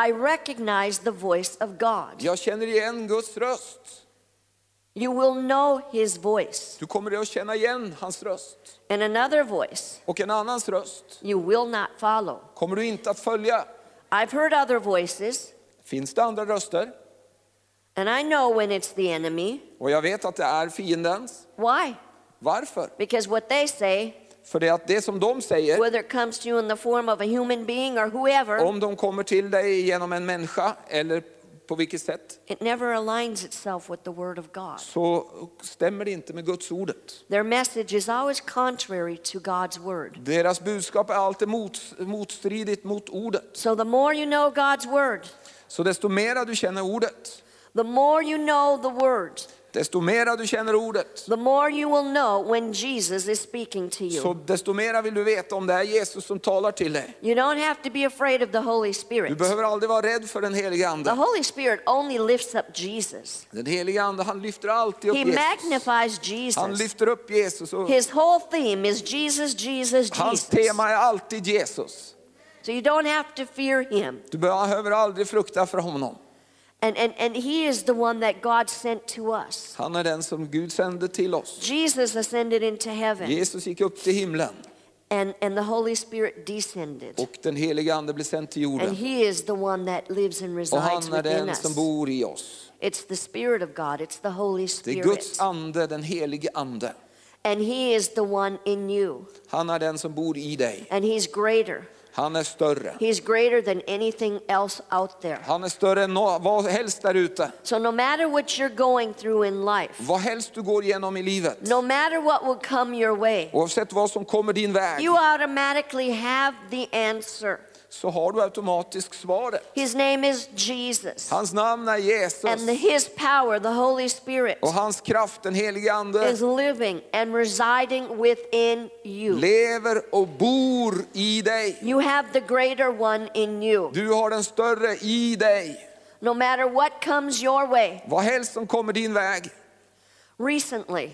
I recognize the voice of God. Jag känner igen Guds röst. You will know his voice. Du kommer att känna igen hans röst. And another voice Och en annans röst you will not follow. kommer du inte att följa. I've heard other voices, Finns det andra röster? and I know when it's the enemy. Och jag vet att det är fiendens. Why? Varför? Because what they say, För det att det som de säger, whoever, om de kommer till dig genom en människa eller på vilket sätt, it never aligns itself with the word of God. så stämmer det inte med Guds ordet. Their message is always contrary to God's word. Deras budskap är alltid mot, motstridigt mot ordet. So the more you know God's word, Så desto mera du känner ordet, the more you know the word, desto mera du känner ordet, the more you will know when Jesus is speaking to så you. desto mera vill du veta om det är Jesus som talar till dig. You don't have to be afraid of the Holy Du Spirit. behöver aldrig vara rädd för den helige The Ande. Holy Spirit only lifts up Jesus. Den helige Ande han lyfter alltid upp He Jesus. magnifies Han Jesus. lyfter upp Jesus och His whole theme is Jesus, Jesus, hans Jesus. tema är alltid Jesus. So you don't have to fear him. Du behöver aldrig frukta för honom. And, and, and he is the one that God sent to us. Han är den som Gud sände till oss. Jesus ascended into heaven, Jesus gick upp till himlen and, and the Holy Spirit descended. och den helige Ande blev sänd till And jorden. he is the one that lives and Och resides han är den us. som bor i oss. It's the Spirit of God, it's the Holy Det är Spirit. Guds ande, den helige ande. And he is the one in you. Han är den som bor i dig. And he's greater. Han är större. He's greater than anything else out there. Han är större än vad helst där ute. So no matter what you're going through in life, Vad helst du går igenom i livet. no matter what will come your way, Oavsett vad som kommer din väg you automatically have the answer. Så har du automatiskt svaret. His name is Jesus. Hans namn är Jesus. And the, his power, the Holy Spirit, Och hans kraft, den helige ande, is living and residing within you. lever och bor i dig. You have the greater one in you. Du har den större i dig. No matter what comes your way. Vad helst som kommer din väg. Recently,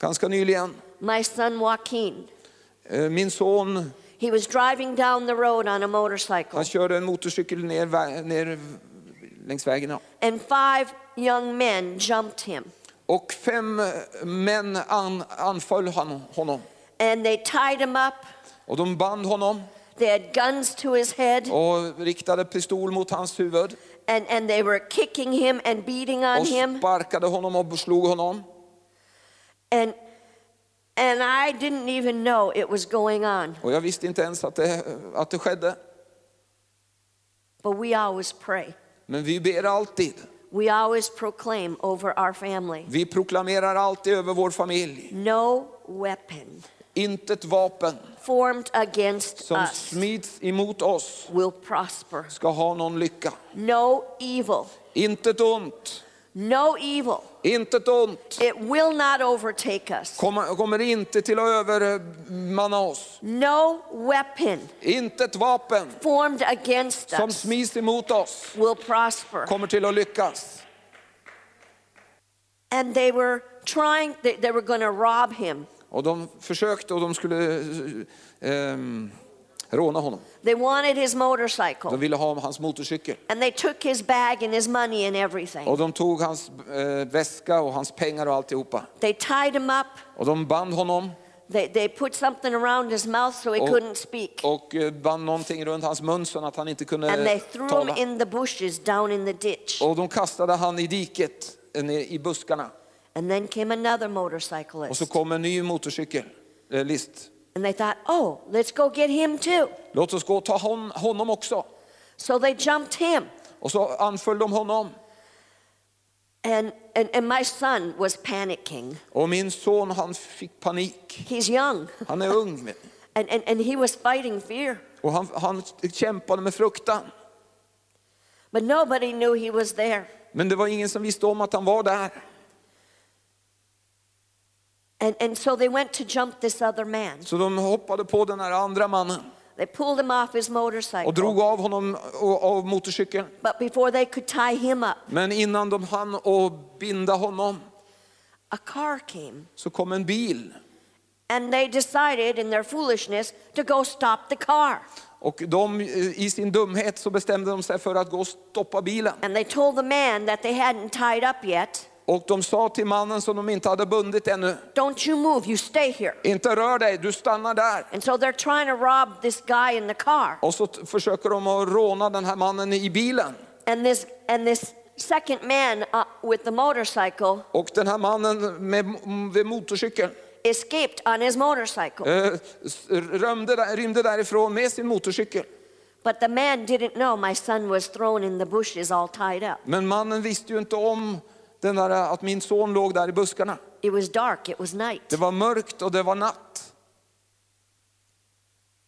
Ganska nyligen, my son Joaquin, eh, min son, he was driving down the road on a motorcycle, han körde en motorcykel ner, ner längs vägen. ja. and five young men jumped him. Och fem eh, män an, anföll han, honom. And they tied him up. Och de band honom They had guns to his head, och riktade pistol mot hans huvud. and, and they were kicking him and beating on Och him. sparkade honom och slog honom. And, and I didn't even know it was going on. Och jag visste inte ens att det, att det skedde. But we always pray. Men vi ber alltid. We always proclaim over our family Vi proklamerar alltid över vår familj. no weapon Intet vapen formed against som us smids emot oss will prosper. ska ha någon lycka. No evil, Intet ont, no evil. intet ont It will not overtake us. kommer, kommer inte till att övermanna eh, oss. No weapon Intet vapen formed against som us smids emot oss will prosper. kommer till att lyckas. And they were trying, they, they were going to rob him. Och de försökte och de skulle ehm, råna honom. They wanted his De motorcycle. ville ha hans motorcykel. And they took his bag and his money and everything. Och de tog hans eh, väska och hans pengar och alltihopa. They tied him up. Och de band honom They, they put something around his mouth so he Oh. couldn't speak. och eh, band någonting runt hans mun så att han inte kunde And they threw him tala. in the bushes down in the ditch. Och de kastade han i diket, eh, i buskarna. And then came another Och så motorcyclist. kom en ny motorcykellist. And they thought, oh, let's go get him too. Låt oss gå och ta hon, honom också. So they jumped him. Och så anföll de honom. And, and, and my son was panicking. Och min son han fick panik. He's young. Han är ung. And, and, and he was fighting fear. Och han, han kämpade med fruktan. But nobody knew he was there. Men det var ingen som visste om att han var där. And, and so they went to jump this other man. Så de hoppade på den här andra mannen They pulled him off his och motorcycle. drog av honom och- av motorcykeln. But before they could tie him up, Men innan de hann att binda honom a car came. så kom en bil. And they decided in their foolishness to go stop the car. Och de, i sin dumhet så bestämde de sig för att gå och stoppa bilen. And they told the man that they hadn't tied up yet, Och de sa till mannen som de inte hade bundit ännu, Don't you move, you stay here. inte rör dig, du stannar där. And so they're trying to rob this guy in the car. Och så försöker de att råna den här mannen i bilen. And this and this second man uh, with the motorcycle Och den här mannen med, med motorcykeln escaped on his motorcycle. eh, s- rymde, där- rymde därifrån med sin motorcykel. But the man didn't know my son was thrown in the bushes all tied up. Men mannen visste ju inte om den där, att min son låg där i buskarna. It was dark, it was night. Det var mörkt och det var natt.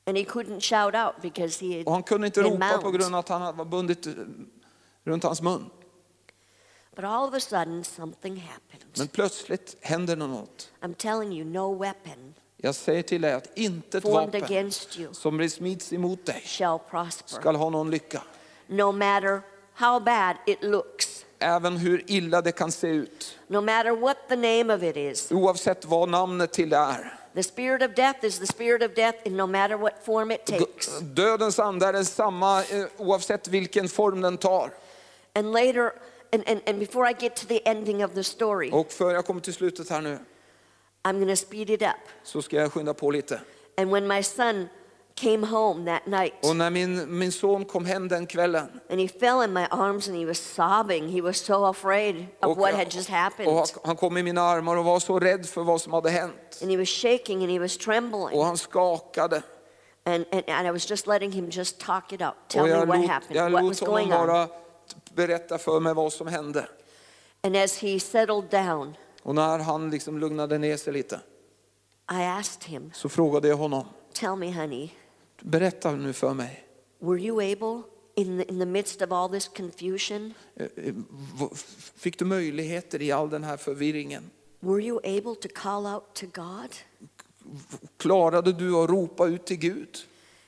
And he couldn't shout out because he Och han had kunde inte ropa på bound. grund av att han var bundit eh, runt hans mun. But all of a sudden something happened. Men plötsligt händer något. I'm telling you, no weapon Jag säger till dig att inte ett formed vapen som smids emot dig ska ha någon lycka. No matter how bad it looks, Även hur illa det kan se ut. no matter what the name of it is. Oavsett vad namnet till det är. The spirit of death is the spirit of death, in no matter what form it takes. Dödens ande är samma eh, oavsett vilken form den tar. And later, and, and, and before I get to the ending of the story, Och för jag kommer till slutet här nu I'm going to speed it up. så ska jag skynda på lite. And when my son came home that night, Och när min, min son kom hem den kvällen and he fell in my arms and he was sobbing, he was so afraid of och, what had just och happened. han kom i mina armar och var så rädd för vad som hade hänt. And he was shaking and he was Och trembling. han skakade. And, and, and I was just letting him just talk it out. Tell Och me what lot, happened, what was going on. berätta för mig vad som hände. And as he settled down, Och när han liksom lugnade ner sig lite I asked him, så frågade jag honom, Tell me, honey, berätta nu för mig. were you able, in the, in the midst of all this confusion, eh, eh, Fick du möjligheter i all den här förvirringen? were you able to call out to God? Klarade du att ropa ut till Gud?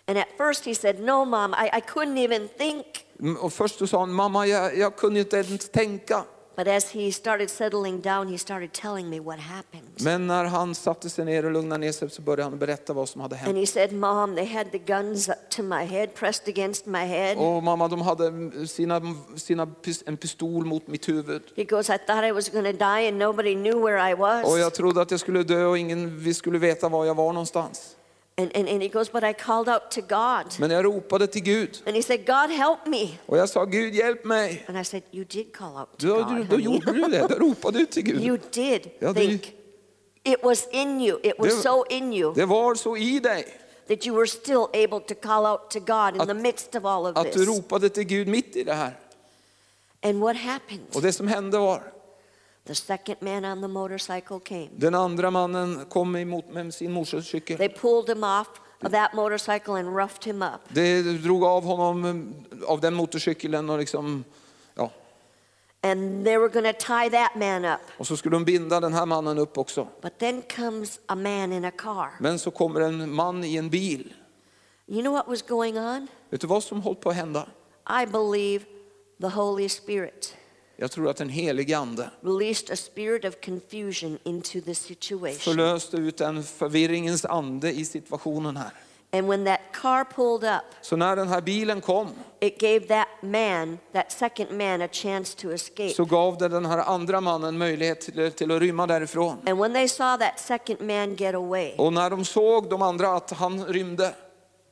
And at first he said, No, mom, I, I couldn't even think. Mm, Och först sa han, mamma jag, jag kunde inte ens tänka. But as he started settling down, he started telling me what happened. Men när han satte sig ner och lugnade ner sig så började han berätta vad som hade hänt. And he said, Mom, they had the guns up to my head, pressed against my head. Och mamma, de hade sina, sina, en pistol mot mitt huvud. He goes, I thought I was going to die and nobody knew where I Och was. jag trodde att jag skulle dö och ingen vi skulle veta var jag var någonstans. And, and, and he goes, But I called out to God. Men jag ropade till Gud. And he said, God, help me. Och jag sa, Gud hjälp mig. And I said, You did call out to Då, God. då gjorde du det, då ropade du till Gud. You did Ja, think it was in you. It was Det- so in you Det var så i dig that you were still able to call out to God in Att- the midst of all of att du this. ropade till Gud mitt i det här. And what happened? Och det som hände var, The second man on the motorcycle came. den andra mannen kom emot med sin motorcykel. They pulled him off of that motorcycle and roughed him up. Det drog av honom eh, av den motorcykeln och liksom, ja. And they were going to tie that man up. Och så skulle de binda den här mannen upp också. But then comes a man in a car. Men så kommer en man i en bil. You know what was going on? Vet du vad som hållit på att hända? I believe the Holy Spirit Jag tror att den helige ande released a spirit of confusion into the situation. förlöste ut en förvirringens ande i situationen här. And when that car pulled up, Så när den här bilen kom it gave that man, that second man, a chance to escape. så gav det den här andra mannen möjlighet till, till att rymma därifrån. And when they saw that second man get away, Och när de såg de andra att han rymde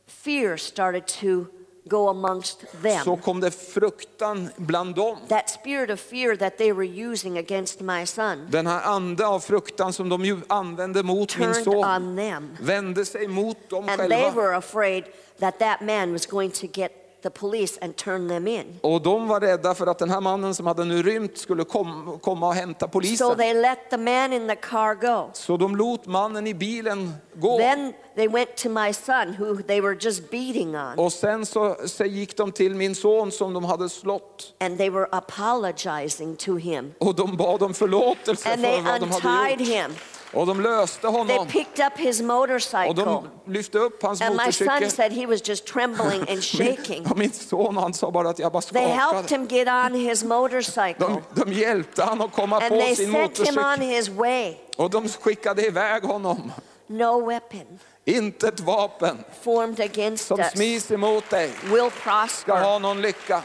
fear started to go amongst them. så kom det fruktan bland dem. That spirit of fear that they were using against my son Den här ande av fruktan som de använde mot min son on them. vände sig mot dem And they were afraid that that man was going to get the police and turn them in. Och de var rädda för att den här mannen som hade nu rymt skulle kom, komma och hämta So they let the man in the car go. Så de lot mannen i bilen gå. Then they went to my son, who they were just beating on, Och sen så, så gick de till min son som de hade slått. and they were apologizing to him. Och de bad om förlåtelse And för they vad de hade untied gjort. him. Och de löste They honom. picked up his Och motorcycle. de lyfte upp hans And my son motorcykel. said he was just trembling and shaking. Och min son han sa bara att jag bara They helped skakade. him get on his motorcycle. De, de hjälpte han att komma And på they sin sent him on motorcykel. his way. Och de skickade iväg honom. No weapon Inte ett vapen formed against som smis emot dig will ska prosper. ha någon lycka.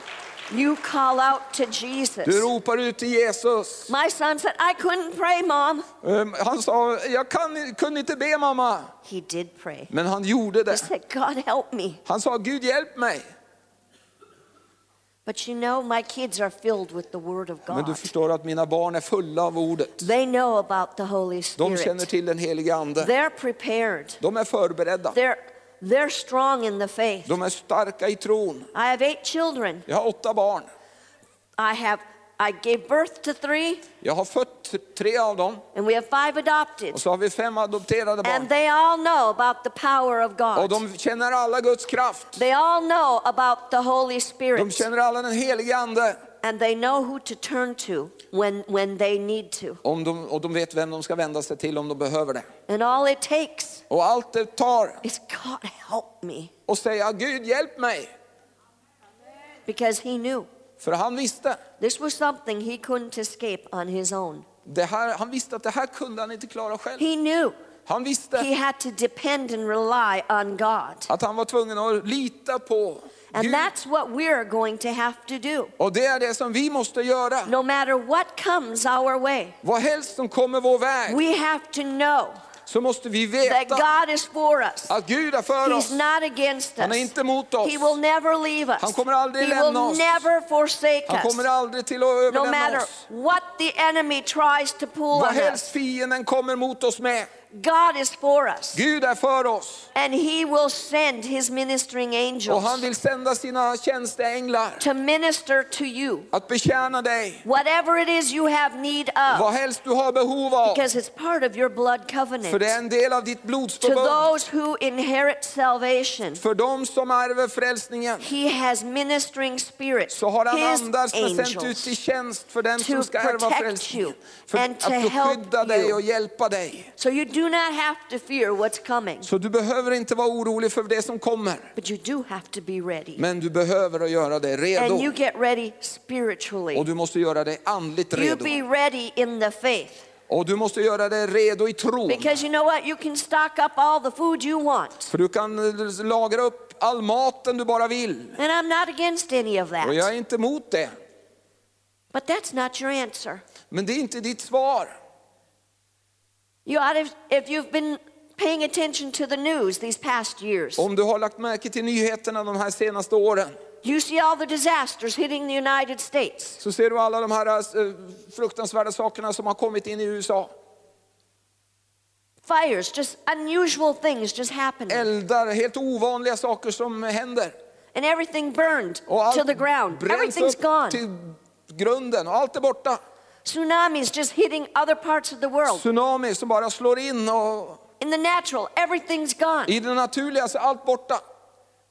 You call out to Jesus. Du ropar ut till Jesus. My son said, I couldn't pray, mom. Um, Han sa, jag kan, kunde inte be mamma. He did pray. Men han gjorde He said, God help me. Han sa, Gud hjälp mig. But you know, my kids are filled with the Word of Men du God. förstår att mina barn är fulla av ordet. They know about the Holy De känner Spirit. till den heliga ande. They're prepared. De är förberedda. They're, they're strong in the faith. De är starka i tron. I have eight children. Jag har åtta barn. I have I gave birth to three, Jag har fött tre av dem and we have five adopted. och så har vi fem adopterade barn. And they all know about the power of Och God. de känner alla Guds kraft. They all know about the Holy De Spirit. känner alla den helige ande. And they know who to turn to when, when they need to. Om de, och de vet vem de ska vända sig till om de behöver det. And all it takes Och allt det tar is God help me. och säga Gud hjälp mig. Because he knew För han visste. this was something he couldn't escape on his own. Det här, han visste att det här kunde han inte klara själv. He knew Han he visste had to depend and rely on God. att han var tvungen att lita på And that's what we're going to have to do. Och det är det som vi måste göra. No matter what comes our way, Vad helst som kommer vår väg we have to know så måste vi that veta God is for us. att Gud är för He's oss. not against Han är us. inte emot oss. He will never leave us. Han kommer aldrig He lämna will oss. never forsake Han kommer us. aldrig till att No överlämna matter oss. what the enemy tries to pull Vad helst us, fienden kommer mot oss med. God is for us. Gud är för oss. And he will send his ministering Och han angels vill sända sina tjänsteänglar to minister to you. att betjäna dig. Whatever it is you have need Vad of, helst du har behov av. because it's part of your blood För covenant. det är en del av ditt To those who inherit salvation, För som ärver frälsningen he has ministering spirits, så har han his andar som är sänt ut angels. i tjänst för den to som ska ärva frälsningen. you För and att to beskydda help dig you. och hjälpa dig. So you do not have to fear what's coming, Så du behöver inte vara orolig för det som kommer. but you do have to be ready. Men du behöver att göra dig And you redo. get ready Och spiritually. du måste göra dig andligt You redo. be ready in the faith. Och du måste göra dig redo i tron. Because you know what? You can stock up all the food you want. För du kan eh, lagra upp all maten du bara vill. And I'm not against any of Och jag that. är inte emot det. But that's not your answer. Men det är inte ditt svar. You ought to, if you've been paying attention to the news these past years, Om du har lagt märke till nyheterna de här senaste åren you see all the disasters hitting the United States. så ser du alla de här eh, fruktansvärda sakerna som har kommit in i USA. Fires, just unusual things just happening. Eldar, helt ovanliga saker som händer. And everything burned to the ground. Everything's gone. till grunden och allt är borta. Tsunamis just hitting other parts of the world. Tsunami som bara slår in och In the natural, everything's gone. i det naturliga så är allt borta.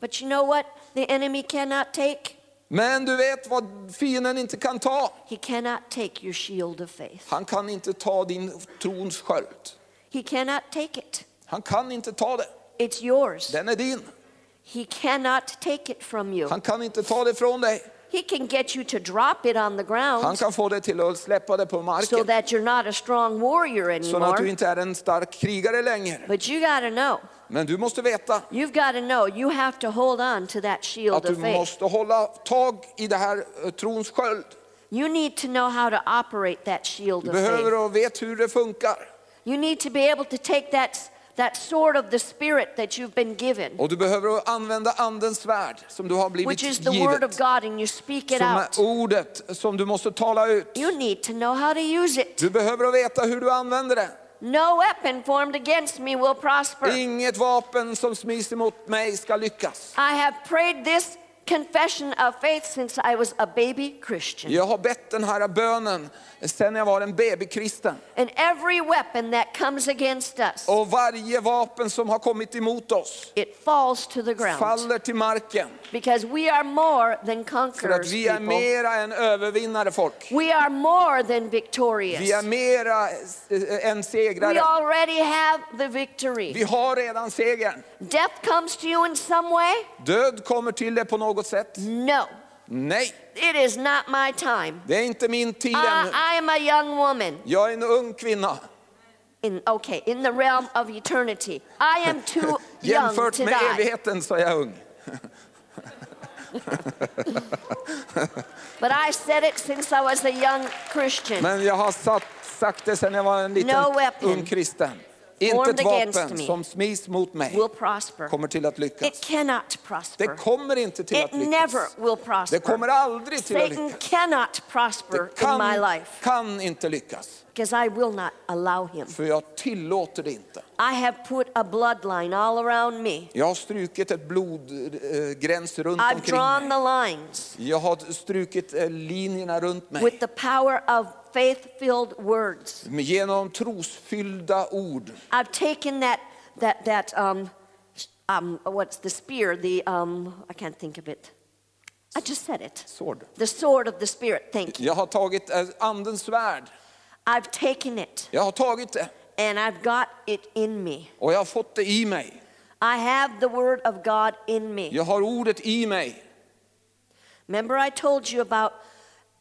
But you know what the enemy cannot take? Men du vet vad fienden inte kan ta? He cannot take your shield of faith. Han kan inte ta din trons sköld. He cannot take it. Han kan inte ta det. It's yours. Den är din. He cannot take it from you. Han kan inte ta det från dig. He can get you to drop it on the Han ground kan få dig till att släppa det på so marken. that you're not a strong warrior Så att du anymore. inte är en stark krigare längre. But you got to know, Men du måste veta you've got to know, you have to hold on to that att shield du of faith. måste hålla tag i det här eh, trons sköld. You need to know how to operate that shield Du of faith. behöver och vet hur det funkar. You need to be able to take that, that sword of the Spirit that you've been given, Och du behöver använda andens svärd som du har blivit which is the word of givet. God, and you speak it Som out. är ordet som du måste tala ut. You need to know how to use it. Du behöver veta hur du använder det. No weapon formed against me will prosper. Inget vapen som smis emot mig ska lyckas. I have prayed this confession of faith since I was a baby Christian. Jag har bett den här bönen sedan jag var en babykristen. And every weapon that comes against us, Och varje vapen som har kommit emot oss it falls to the ground. faller till marken. Because we are more than För att conquerors, vi är mera än övervinnare folk. We are more than Vi är victorious. mera eh, än We segrare. already have the victory. Vi har redan segern. Death comes to you in some way? Död kommer till det på något sätt. No, Nej, it is not my time. det är inte min tid I, ännu. I am a young woman. Jag är en ung kvinna. In, okay, in the realm of eternity. I am too young Jämfört to med die. evigheten så är jag ung. But I said it since I was a young Christian. Men jag har satt, sagt det sedan jag var en liten No weapon ung kristen. Inte ett vapen som smids mot mig kommer till att It lyckas. cannot prosper. Det kommer inte till It att lyckas. never will Det kommer aldrig till att lyckas. cannot prosper Det in my kan, life kan inte lyckas. I will not allow him. För jag tillåter det inte. I have put a bloodline all around me. Jag har strukit ett blodgräns runt I've omkring drawn mig. the lines Jag har strukit eh, linjerna runt mig. with the power of faith-filled words. Genom trosfyllda ord. I've taken that that that um, um what's the spear? The um I can't think of it. I just said it. Sword. The sword of the spirit. Thank you. Jag har tagit eh, andens svärd. I've taken it Jag har tagit det and I've got it in me. och jag har fått det i mig. I have the word of God in me. Jag har ordet i mig. Remember I told you about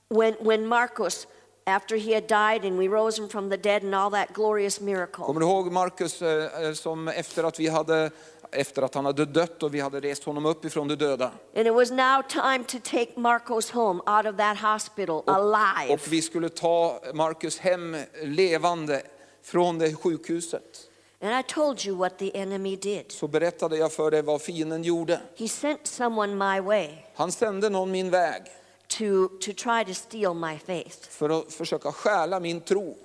when when Marcos after he had died and we rose him from the dead and all that glorious miracle. Kommer du ihåg Markus eh, som efter att vi hade efter att han hade dött och vi hade rest honom upp ifrån de döda. And it was now time to take Marcos home out of that hospital alive. Och vi skulle ta Markus hem levande från det sjukhuset. And I told you what the enemy did. Så berättade jag för dig vad fienden gjorde. He sent someone my way Han sände någon min väg to, to try to steal my faith. för att försöka stjäla min tro.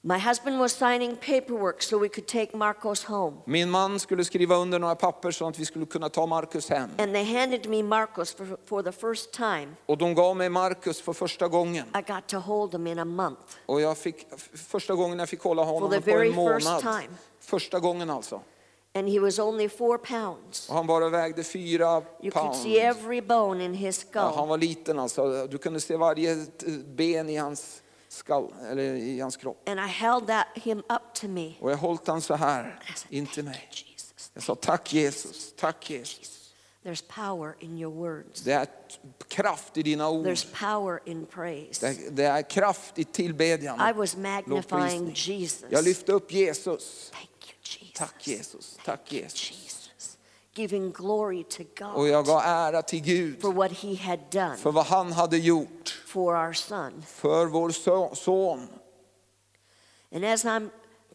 My husband was signing paperwork so we could take Marcos home. Min man skulle skriva under några papper så att vi skulle kunna ta Markus hem. And they handed me Marcos for, for the first time. Och de gav mig Markus för första gången. I got to hold him in a month. Och jag fick, första gången jag fick hålla honom the på en very first månad. time. Första gången alltså. And he was only four pounds. Och han bara vägde fyra You could pound. see every bone in his Ja, han skull. var liten alltså. Du kunde se varje t- ben i hans skall, eller i hans kropp. And I held that him up to me. Och jag höll han så här I said, in till Thank mig. you, Jesus. Jag sa tack Jesus, tack Jesus. There's power in your words. Det är kraft i dina ord. There's power in praise. Det är, det är kraft i tillbedjan. I was magnifying lovprisning. Jesus. Jag lyfte upp Jesus. Thank. Tack Jesus, tack Jesus. Jesus. Giving glory to Och jag gav ära till Gud for what he had done för vad han hade gjort for our son. för vår so- son. And as I'm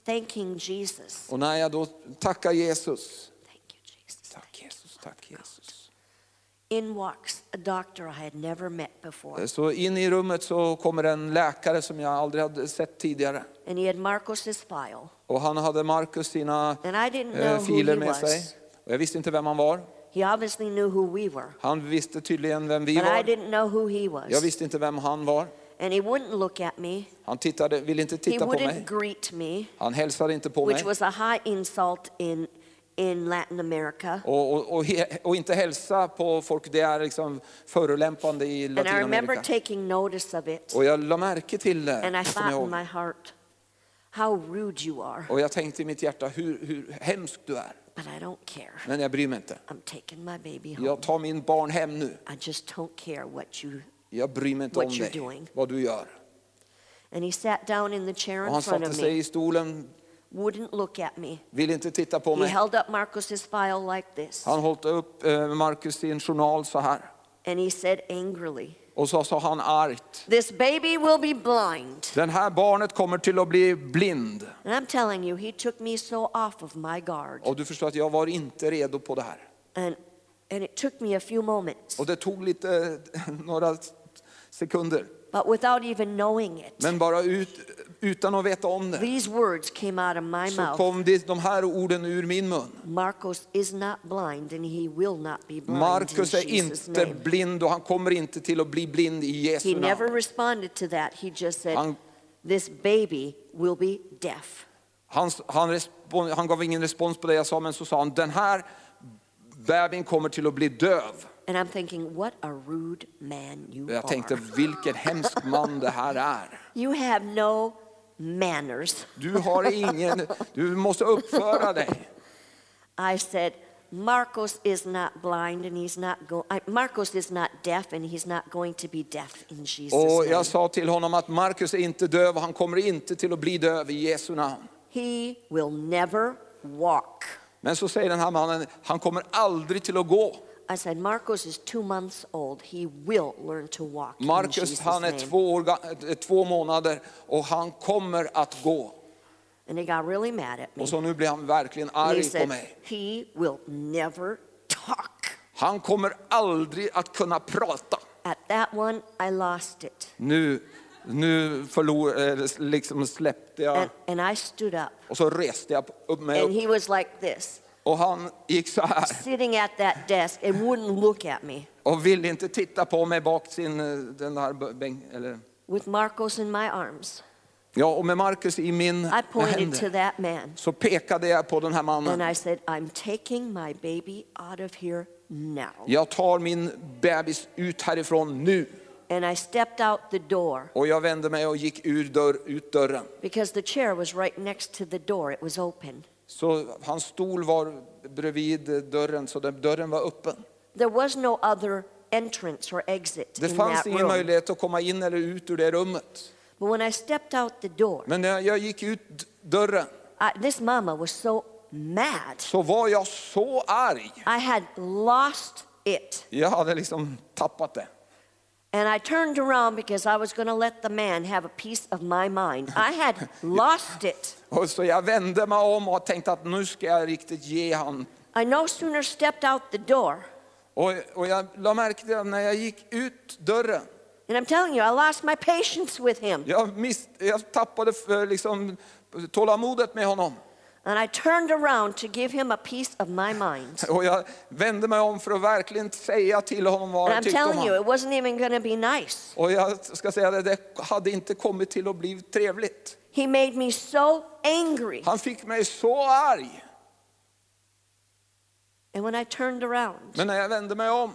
thanking Jesus, Och när jag då tackar Jesus. thank you, Jesus. Tack Jesus, tack Jesus. In walks a doctor I had never met before. Så in i rummet så kommer en läkare som jag aldrig hade sett tidigare. And he had Marcos's file. Och han hade Markus sina And I didn't eh, know who filer he med sig. was. Och jag visste inte vem han var. He obviously knew who we were. Han visste tydligen vem vi But I didn't know who he Jag was. visste inte vem han var. And he wouldn't look at me. Han tittade, ville inte He titta på mig. wouldn't greet me, Han hälsade inte på mig. which was a high insult in, in Latin America. Och, och, och, inte hälsa på folk, det är liksom förolämpande i And I remember Latinamerika. taking notice of it. Och jag la märke till And I det, kommer thought jag in ihåg. my heart, how rude you are. Och jag tänkte i mitt hjärta, hur, hur hemsk du är. But I don't care. Men jag bryr mig inte. I'm taking my baby home. Jag tar min barn hem nu. I just don't care what you. Jag bryr mig inte What om you're dig, doing. vad du gör. And he sat down in the chair Och in han front satte of sig me, i stolen, wouldn't look at me. ville inte titta på He mig. held up Marcos's file like this. Han höll upp eh, Markus sin journal så här. And he said angrily, Och så sa han argt. This baby will be blind. Den här barnet kommer till att bli blind. And I'm telling you, he took me so off of my guard. Och du förstår att jag var inte redo på det här. And, and it took me a few moments, Och det tog lite, några sekunder. But without even knowing it, Men bara ut, utan att veta om det. these words came out of my Så mouth. kom det, de här orden ur min mun. Marcos is not blind and he will not be blind in Markus är Jesus' inte name. blind och han kommer inte till att bli blind i He Jesu never namn. responded to that. He just said, Han- This baby will be deaf. Han, han, respon, han gav ingen respons på det jag sa, men så sa han, den här bebisen kommer till att bli döv. And I'm thinking, what a rude man you Jag tänkte, are. vilken hemsk man det här är. You have no manners. Du har ingen, du måste uppföra dig. I said, Marcos is not blind and he's not go- I, Marcos is not deaf and he's not going to be deaf in Jesus' Och name. jag sa till honom att Markus är inte döv och han kommer inte till att bli döv i Jesu namn. he will never walk. Men så säger den här mannen, han kommer aldrig till att gå. I said, Marcos is two months old. He will learn to walk. Marcus han är två, år, ga- eh, två månader och han kommer att gå. And he got really mad at me. Och så nu blir han verkligen arg på said, mig. he will never talk. Han kommer aldrig att kunna prata. At that one, I lost it. Nu, nu förlor, eh, liksom släppte jag And, and I stood up. och så reste jag upp mig And upp. he was like this, Och han gick så här sitting at that desk and wouldn't look at me och ville inte titta på mig bak sin eh, den där bänk, eller with Marcos in my arms. Ja, och med Markus i min I pointed to händer that man så pekade jag på den här and mannen. I said, I'm taking my baby out of here now. Jag tar min bebis ut härifrån nu. And I stepped out the door Och jag vände mig och gick ur dörr, ut dörren. because the chair was right next to the door. It was open. Så hans stol var bredvid dörren, så den, dörren var öppen. There was no other entrance or exit Det in fanns that ingen room. möjlighet att komma in eller ut ur det rummet. But when I stepped out the door, Men när jag gick ut dörren I, this mama was so mad. så var jag så arg. I had lost it. Jag hade liksom tappat det. And I turned around because I was going to let the man have a piece of my mind. I had lost it. Och så jag vände mig om och tänkte att nu ska jag riktigt ge han. I no sooner stepped out the door, Och, och jag la märke till när jag gick ut dörren, and I'm telling you, I lost my patience with him. jag, miss, jag tappade för, liksom, tålamodet med honom. And I turned around to give him a piece of my mind. Och jag vände mig om för att verkligen säga till honom vad And jag I'm tyckte om telling you, honom. it wasn't even to be nice. Och jag ska säga det, det hade inte kommit till att bli trevligt. He made me so angry. Han fick mig så arg. And when I turned around, Men när jag vände mig om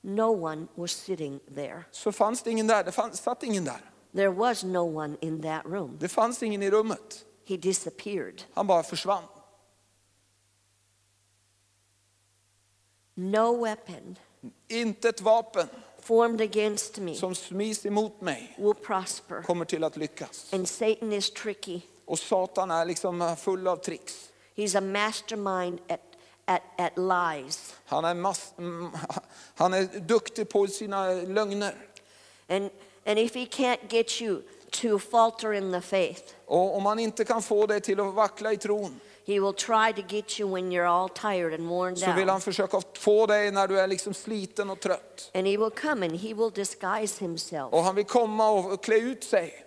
no one was sitting there. så fanns det ingen där. Det fanns, satt ingen där. There was no one in that room. Det fanns ingen i rummet. He disappeared. Han bara försvann. No weapon Inte ett vapen formed against me som smis emot mig will prosper. kommer till att lyckas. And Satan is tricky. Och Satan är liksom eh, full av tricks. He's a mastermind at, at, at lies. Han er är, mm, han är duktig på sina lögner. And, and if he can't get you to falter in the faith, Och om man inte kan få dig till att vackla i tron he will try to get you when you're all tired and worn så vill down. han försöka få dig när du är liksom sliten och trött. And he will come and he will disguise himself. Och han vill komma och klä ut sig.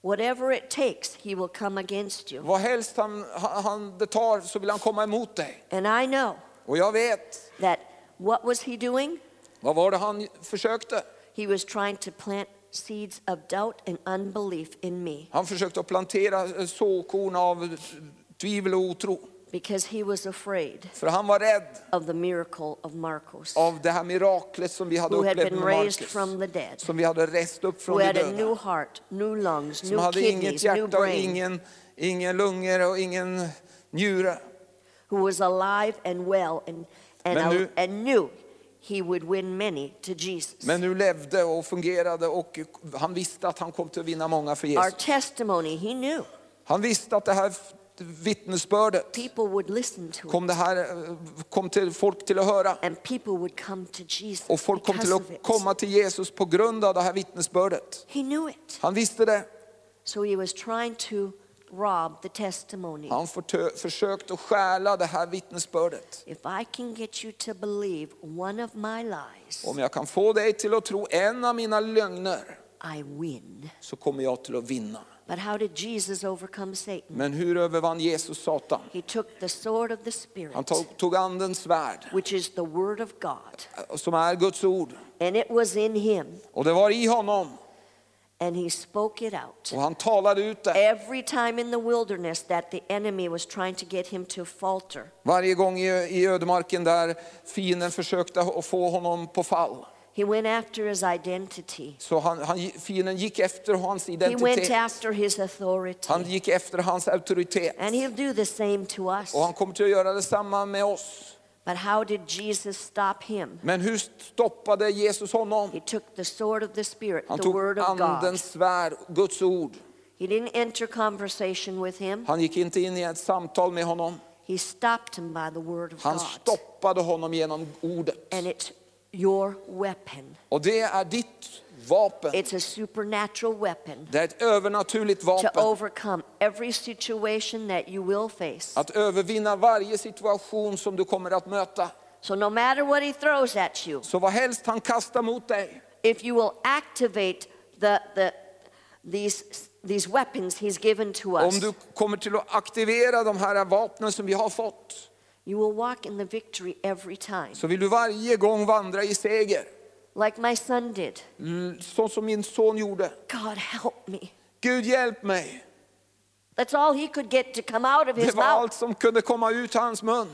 Whatever it takes, he will come against you. Vad helst han, han det tar så vill han komma emot dig. And I know Och jag vet, that what was he doing? vad var det han försökte? He was trying to plant seeds of doubt and unbelief in me Han försökte att plantera eh, såkorn av eh, tvivel och otro. because he was afraid För han var rädd of the miracle of Marcos, av det här miraklet som vi hade who had upplevt been med raised Markus. from the dead, Som vi hade rest upp who från de had a new döda. heart, new lungs, Som new hade inget kidneys, new hjärta och brain, ingen, ingen lungor och ingen njure. who was alive and well and, and, Men nu- and knew he would win many to Jesus. Men nu levde och fungerade och han visste att han kom till att vinna många för Our testimony, he knew. Han visste att det här vittnesbördet People would listen to kom, det här, kom till folk till att höra. and people would come to Jesus Och folk kom till att komma till Jesus på grund av det här vittnesbördet. He knew it. Han visste det. So he was trying to rob the testimony. Han förtö- försökte att stjäla det här vittnesbördet. If I can get you to believe one of my lies, Om jag kan få dig till att tro en av mina lögner I win. så kommer jag till att vinna. But how did Jesus overcome Satan? Men hur övervann Jesus Satan? He took the sword of the Spirit, Han tog, tog andens svärd, which is the word of God, som är Guds ord. and it was in him, Och det var i honom. And he spoke it out. Och han talade ut det. Every time in the wilderness that the enemy was trying to get him to falter, Varje gång i, i ödemarken där fienden försökte att få honom på fall. he went after his identity. Så han, han, fienden gick efter hans He went identitet. after his authority. Han gick efter hans auktoritet. And he'll do the same to us. Och han kommer att göra detsamma med oss. But how did Jesus stop him? Men hur stoppade Jesus honom? He took the sword of the Spirit, Han the tog word of God. andens svärd, Guds ord. He didn't enter conversation with him. Han gick inte in i ett samtal med honom. He stopped him by the word of Han God. stoppade honom genom ordet. And it's your weapon. Och det är ditt vapen. It's a supernatural weapon Det är ett övernaturligt to vapen. overcome every situation that you will face. Att övervinna varje situation som du kommer att möta. So no matter what he throws at you, Så vad helst han kastar mot dig, if you will activate the, the, these, these weapons he's given to om us, du kommer till att aktivera de här vapnen som vi har fått, you will walk in the victory every time. så vill du varje gång vandra i seger. Like my son did. Mm, Så som min son gjorde. God help me. Gud hjälp mig. That's all he could get to come out of Det his var mouth. allt som kunde komma ut hans mun.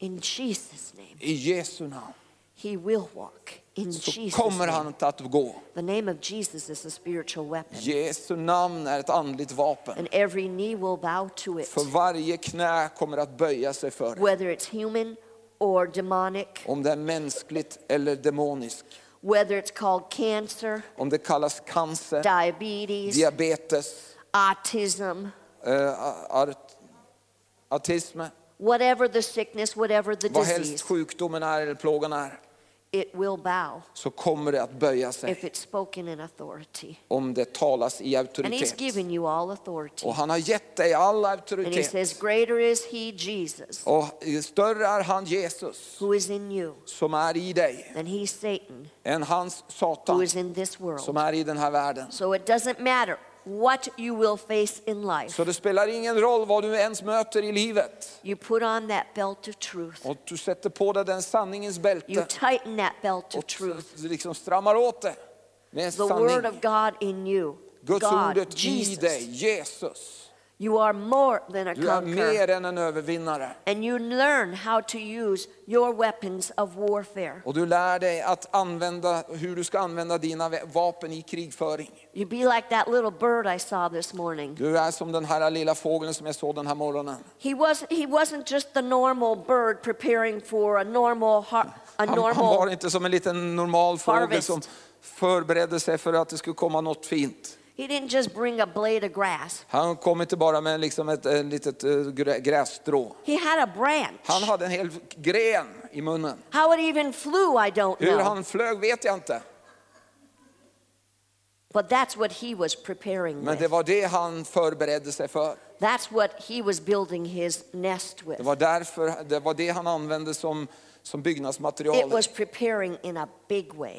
In Jesus' name, I Jesu namn. he will walk. In Så Jesus' kommer han att gå. The name of Jesus is a spiritual weapon. Jesu namn är ett andligt vapen. And every knee will bow to it. För varje knä kommer att böja sig för det. Whether it's human or demonic, Om det är mänskligt eller demoniskt. whether it's called cancer, Om det kallas cancer, diabetes, diabetes, autism, art, autism, whatever the sickness, whatever the vad helst disease, sjukdomen är eller plågan är. It will bow Så kommer det att böja if it's spoken in authority. om det talas i And he's given you all authority. Och han har gett dig all And he says, Greater is he, Jesus, Och större är han Jesus who is in you som är i dig than he, Satan, än hans who Satan is in this som world. är i den här världen. So it doesn't matter what you will face in life. Så det spelar ingen roll vad du ens möter i livet. You put on that belt of truth. Och du sätter på dig den sanningens You tighten that belt of och truth. du liksom stramar åt det med The word of God in you. Guds God, ordet i Jesus. dig, Jesus. You are more than a Du är conqueror. mer än en övervinnare. And you learn how to use your weapons of warfare. Och du lär dig att använda, hur du ska använda dina vapen i krigföring. You be like that little bird I saw this morning. Du är som den här lilla fågeln som jag såg den här morgonen. He was he wasn't just the normal bird preparing for a normal har- a Han, han var inte som en liten normal fågel Harvest. som förberedde sig för att det skulle komma något fint. He didn't just bring a blade of grass. Han kom inte bara med liksom ett, ett litet eh, grä- grässtrå. He had a branch. Han hade en hel gren i munnen. How it even flew, I don't Hur know. han flög vet jag inte. But that's what he was preparing Men det var det han förberedde sig för. That's what he was building his nest with. Det var därför, det var det han använde som, som byggnadsmaterial.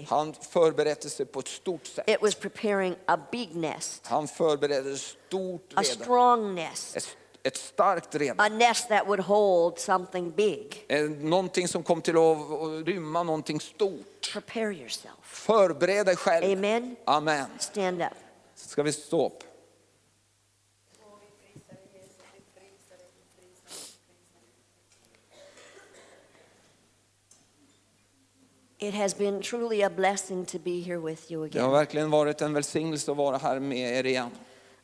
Han förberedde sig på ett stort sätt. It was preparing a big nest, Han förberedde ett stort a redan. strong nest, Ett, ett starkt redan. a nest that would hold something big. Eh, Någonting som kom till att rymma någonting stort. Prepare yourself. Förbered dig själv. Amen. Amen. Stand up. Ska vi stå upp? It has been truly a blessing to be here with you Det har again. verkligen varit en välsignelse att vara här med er igen.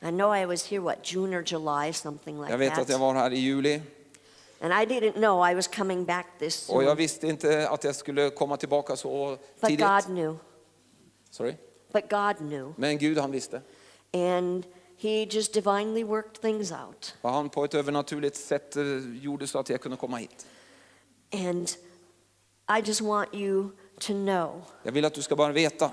I know I was here, what, June or July, something like Jag vet att jag that. var här i juli And I didn't know I was coming back this och jag soon. visste inte att jag skulle komma tillbaka så But tidigt. God knew. Sorry. But God knew. Men Gud han visste. And He just divinely worked things out. Och han på ett övernaturligt sätt eh, gjorde så att jag kunde komma hit. And I just want you to know Jag vill att du ska bara veta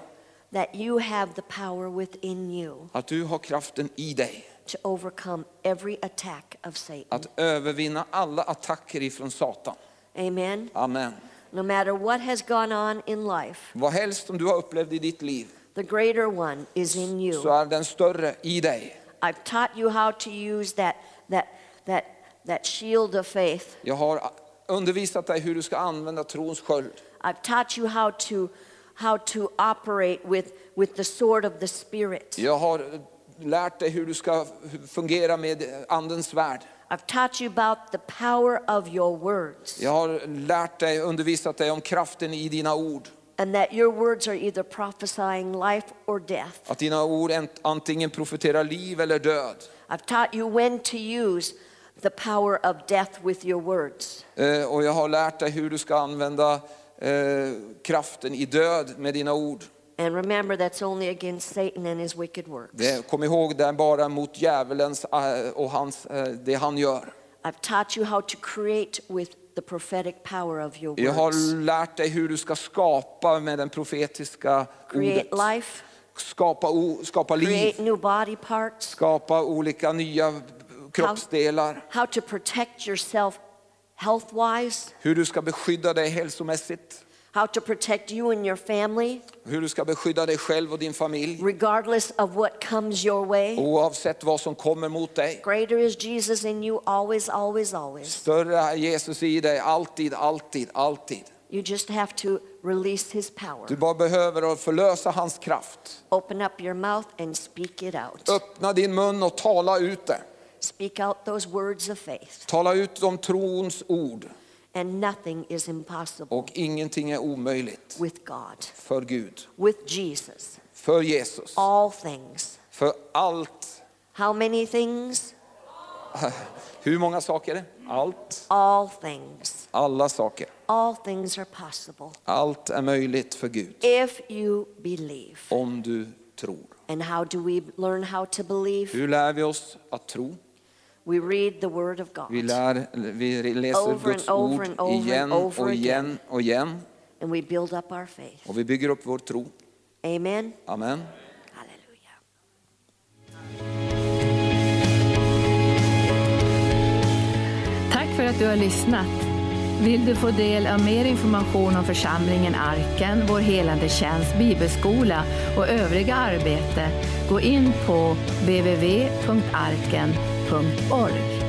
that you have the power within you att du har kraften i dig to overcome every attack of Satan. att övervinna alla attacker ifrån Satan. Amen. Amen. No matter what has gone on in life, Vad helst som du har upplevt i ditt liv the greater one is in så you. är den större i dig. I've taught you how to use that, that, that, that shield of faith. Jag har undervisat dig hur du ska använda trons sköld. I've taught you how to, how to operate with, with the sword of the Spirit. Jag har lärt dig hur du ska fungera med andens svärd. I've taught you about the power of your words Jag har lärt dig, undervisat dig om kraften i dina ord. and that your words are either prophesying life or death. Att dina ord ant- antingen profeterar liv eller död. I've taught you when to use the power of death with your words. Eh, Och jag har lärt dig hur du ska använda eh, kraften i död med dina ord. And remember, that's only against Satan and his wicked works. Det, kom ihåg, det är bara mot djävulens eh, och hans, eh, det han gör. I've taught you how to create with the prophetic power of your Jag words. har lärt dig hur du ska skapa med den profetiska Create ordet. life, Skapa, skapa liv, create new body parts, skapa olika nya kroppsdelar. how to protect yourself health wise, Hur du ska beskydda dig hälsomässigt. how to protect you and your family, Hur du ska beskydda dig själv och din familj. regardless of what comes your way. Oavsett vad som kommer mot dig. Greater is Jesus in you, always, always, always. Större är Jesus i dig, alltid, alltid, alltid. You just have to release his power. Du bara behöver förlösa hans kraft. Open up your mouth and speak it out. Öppna din mun och tala ut det. Speak out those words of faith. Tala ut de trons ord. And nothing is impossible Och ingenting är omöjligt with God, för Gud. with Jesus. För Jesus. All things. För allt. How many things? Hur många saker? Allt. All things. Alla saker. All things are possible Allt är möjligt för Gud. if you believe. Om du tror. And how do we learn how to believe? Hur lär vi oss att tro? We read the Word of God Vi, lär, vi läser Over Guds and over ord and over igen and over och igen again. och igen. and we build up our faith. Och vi bygger upp vår tro. Amen. Amen. Hallelujah. Tack för att du har lyssnat. Vill du få del av mer information om församlingen Arken, vår helande tjänst, bibelskola och övriga arbete, gå in på www.radiomaria.org.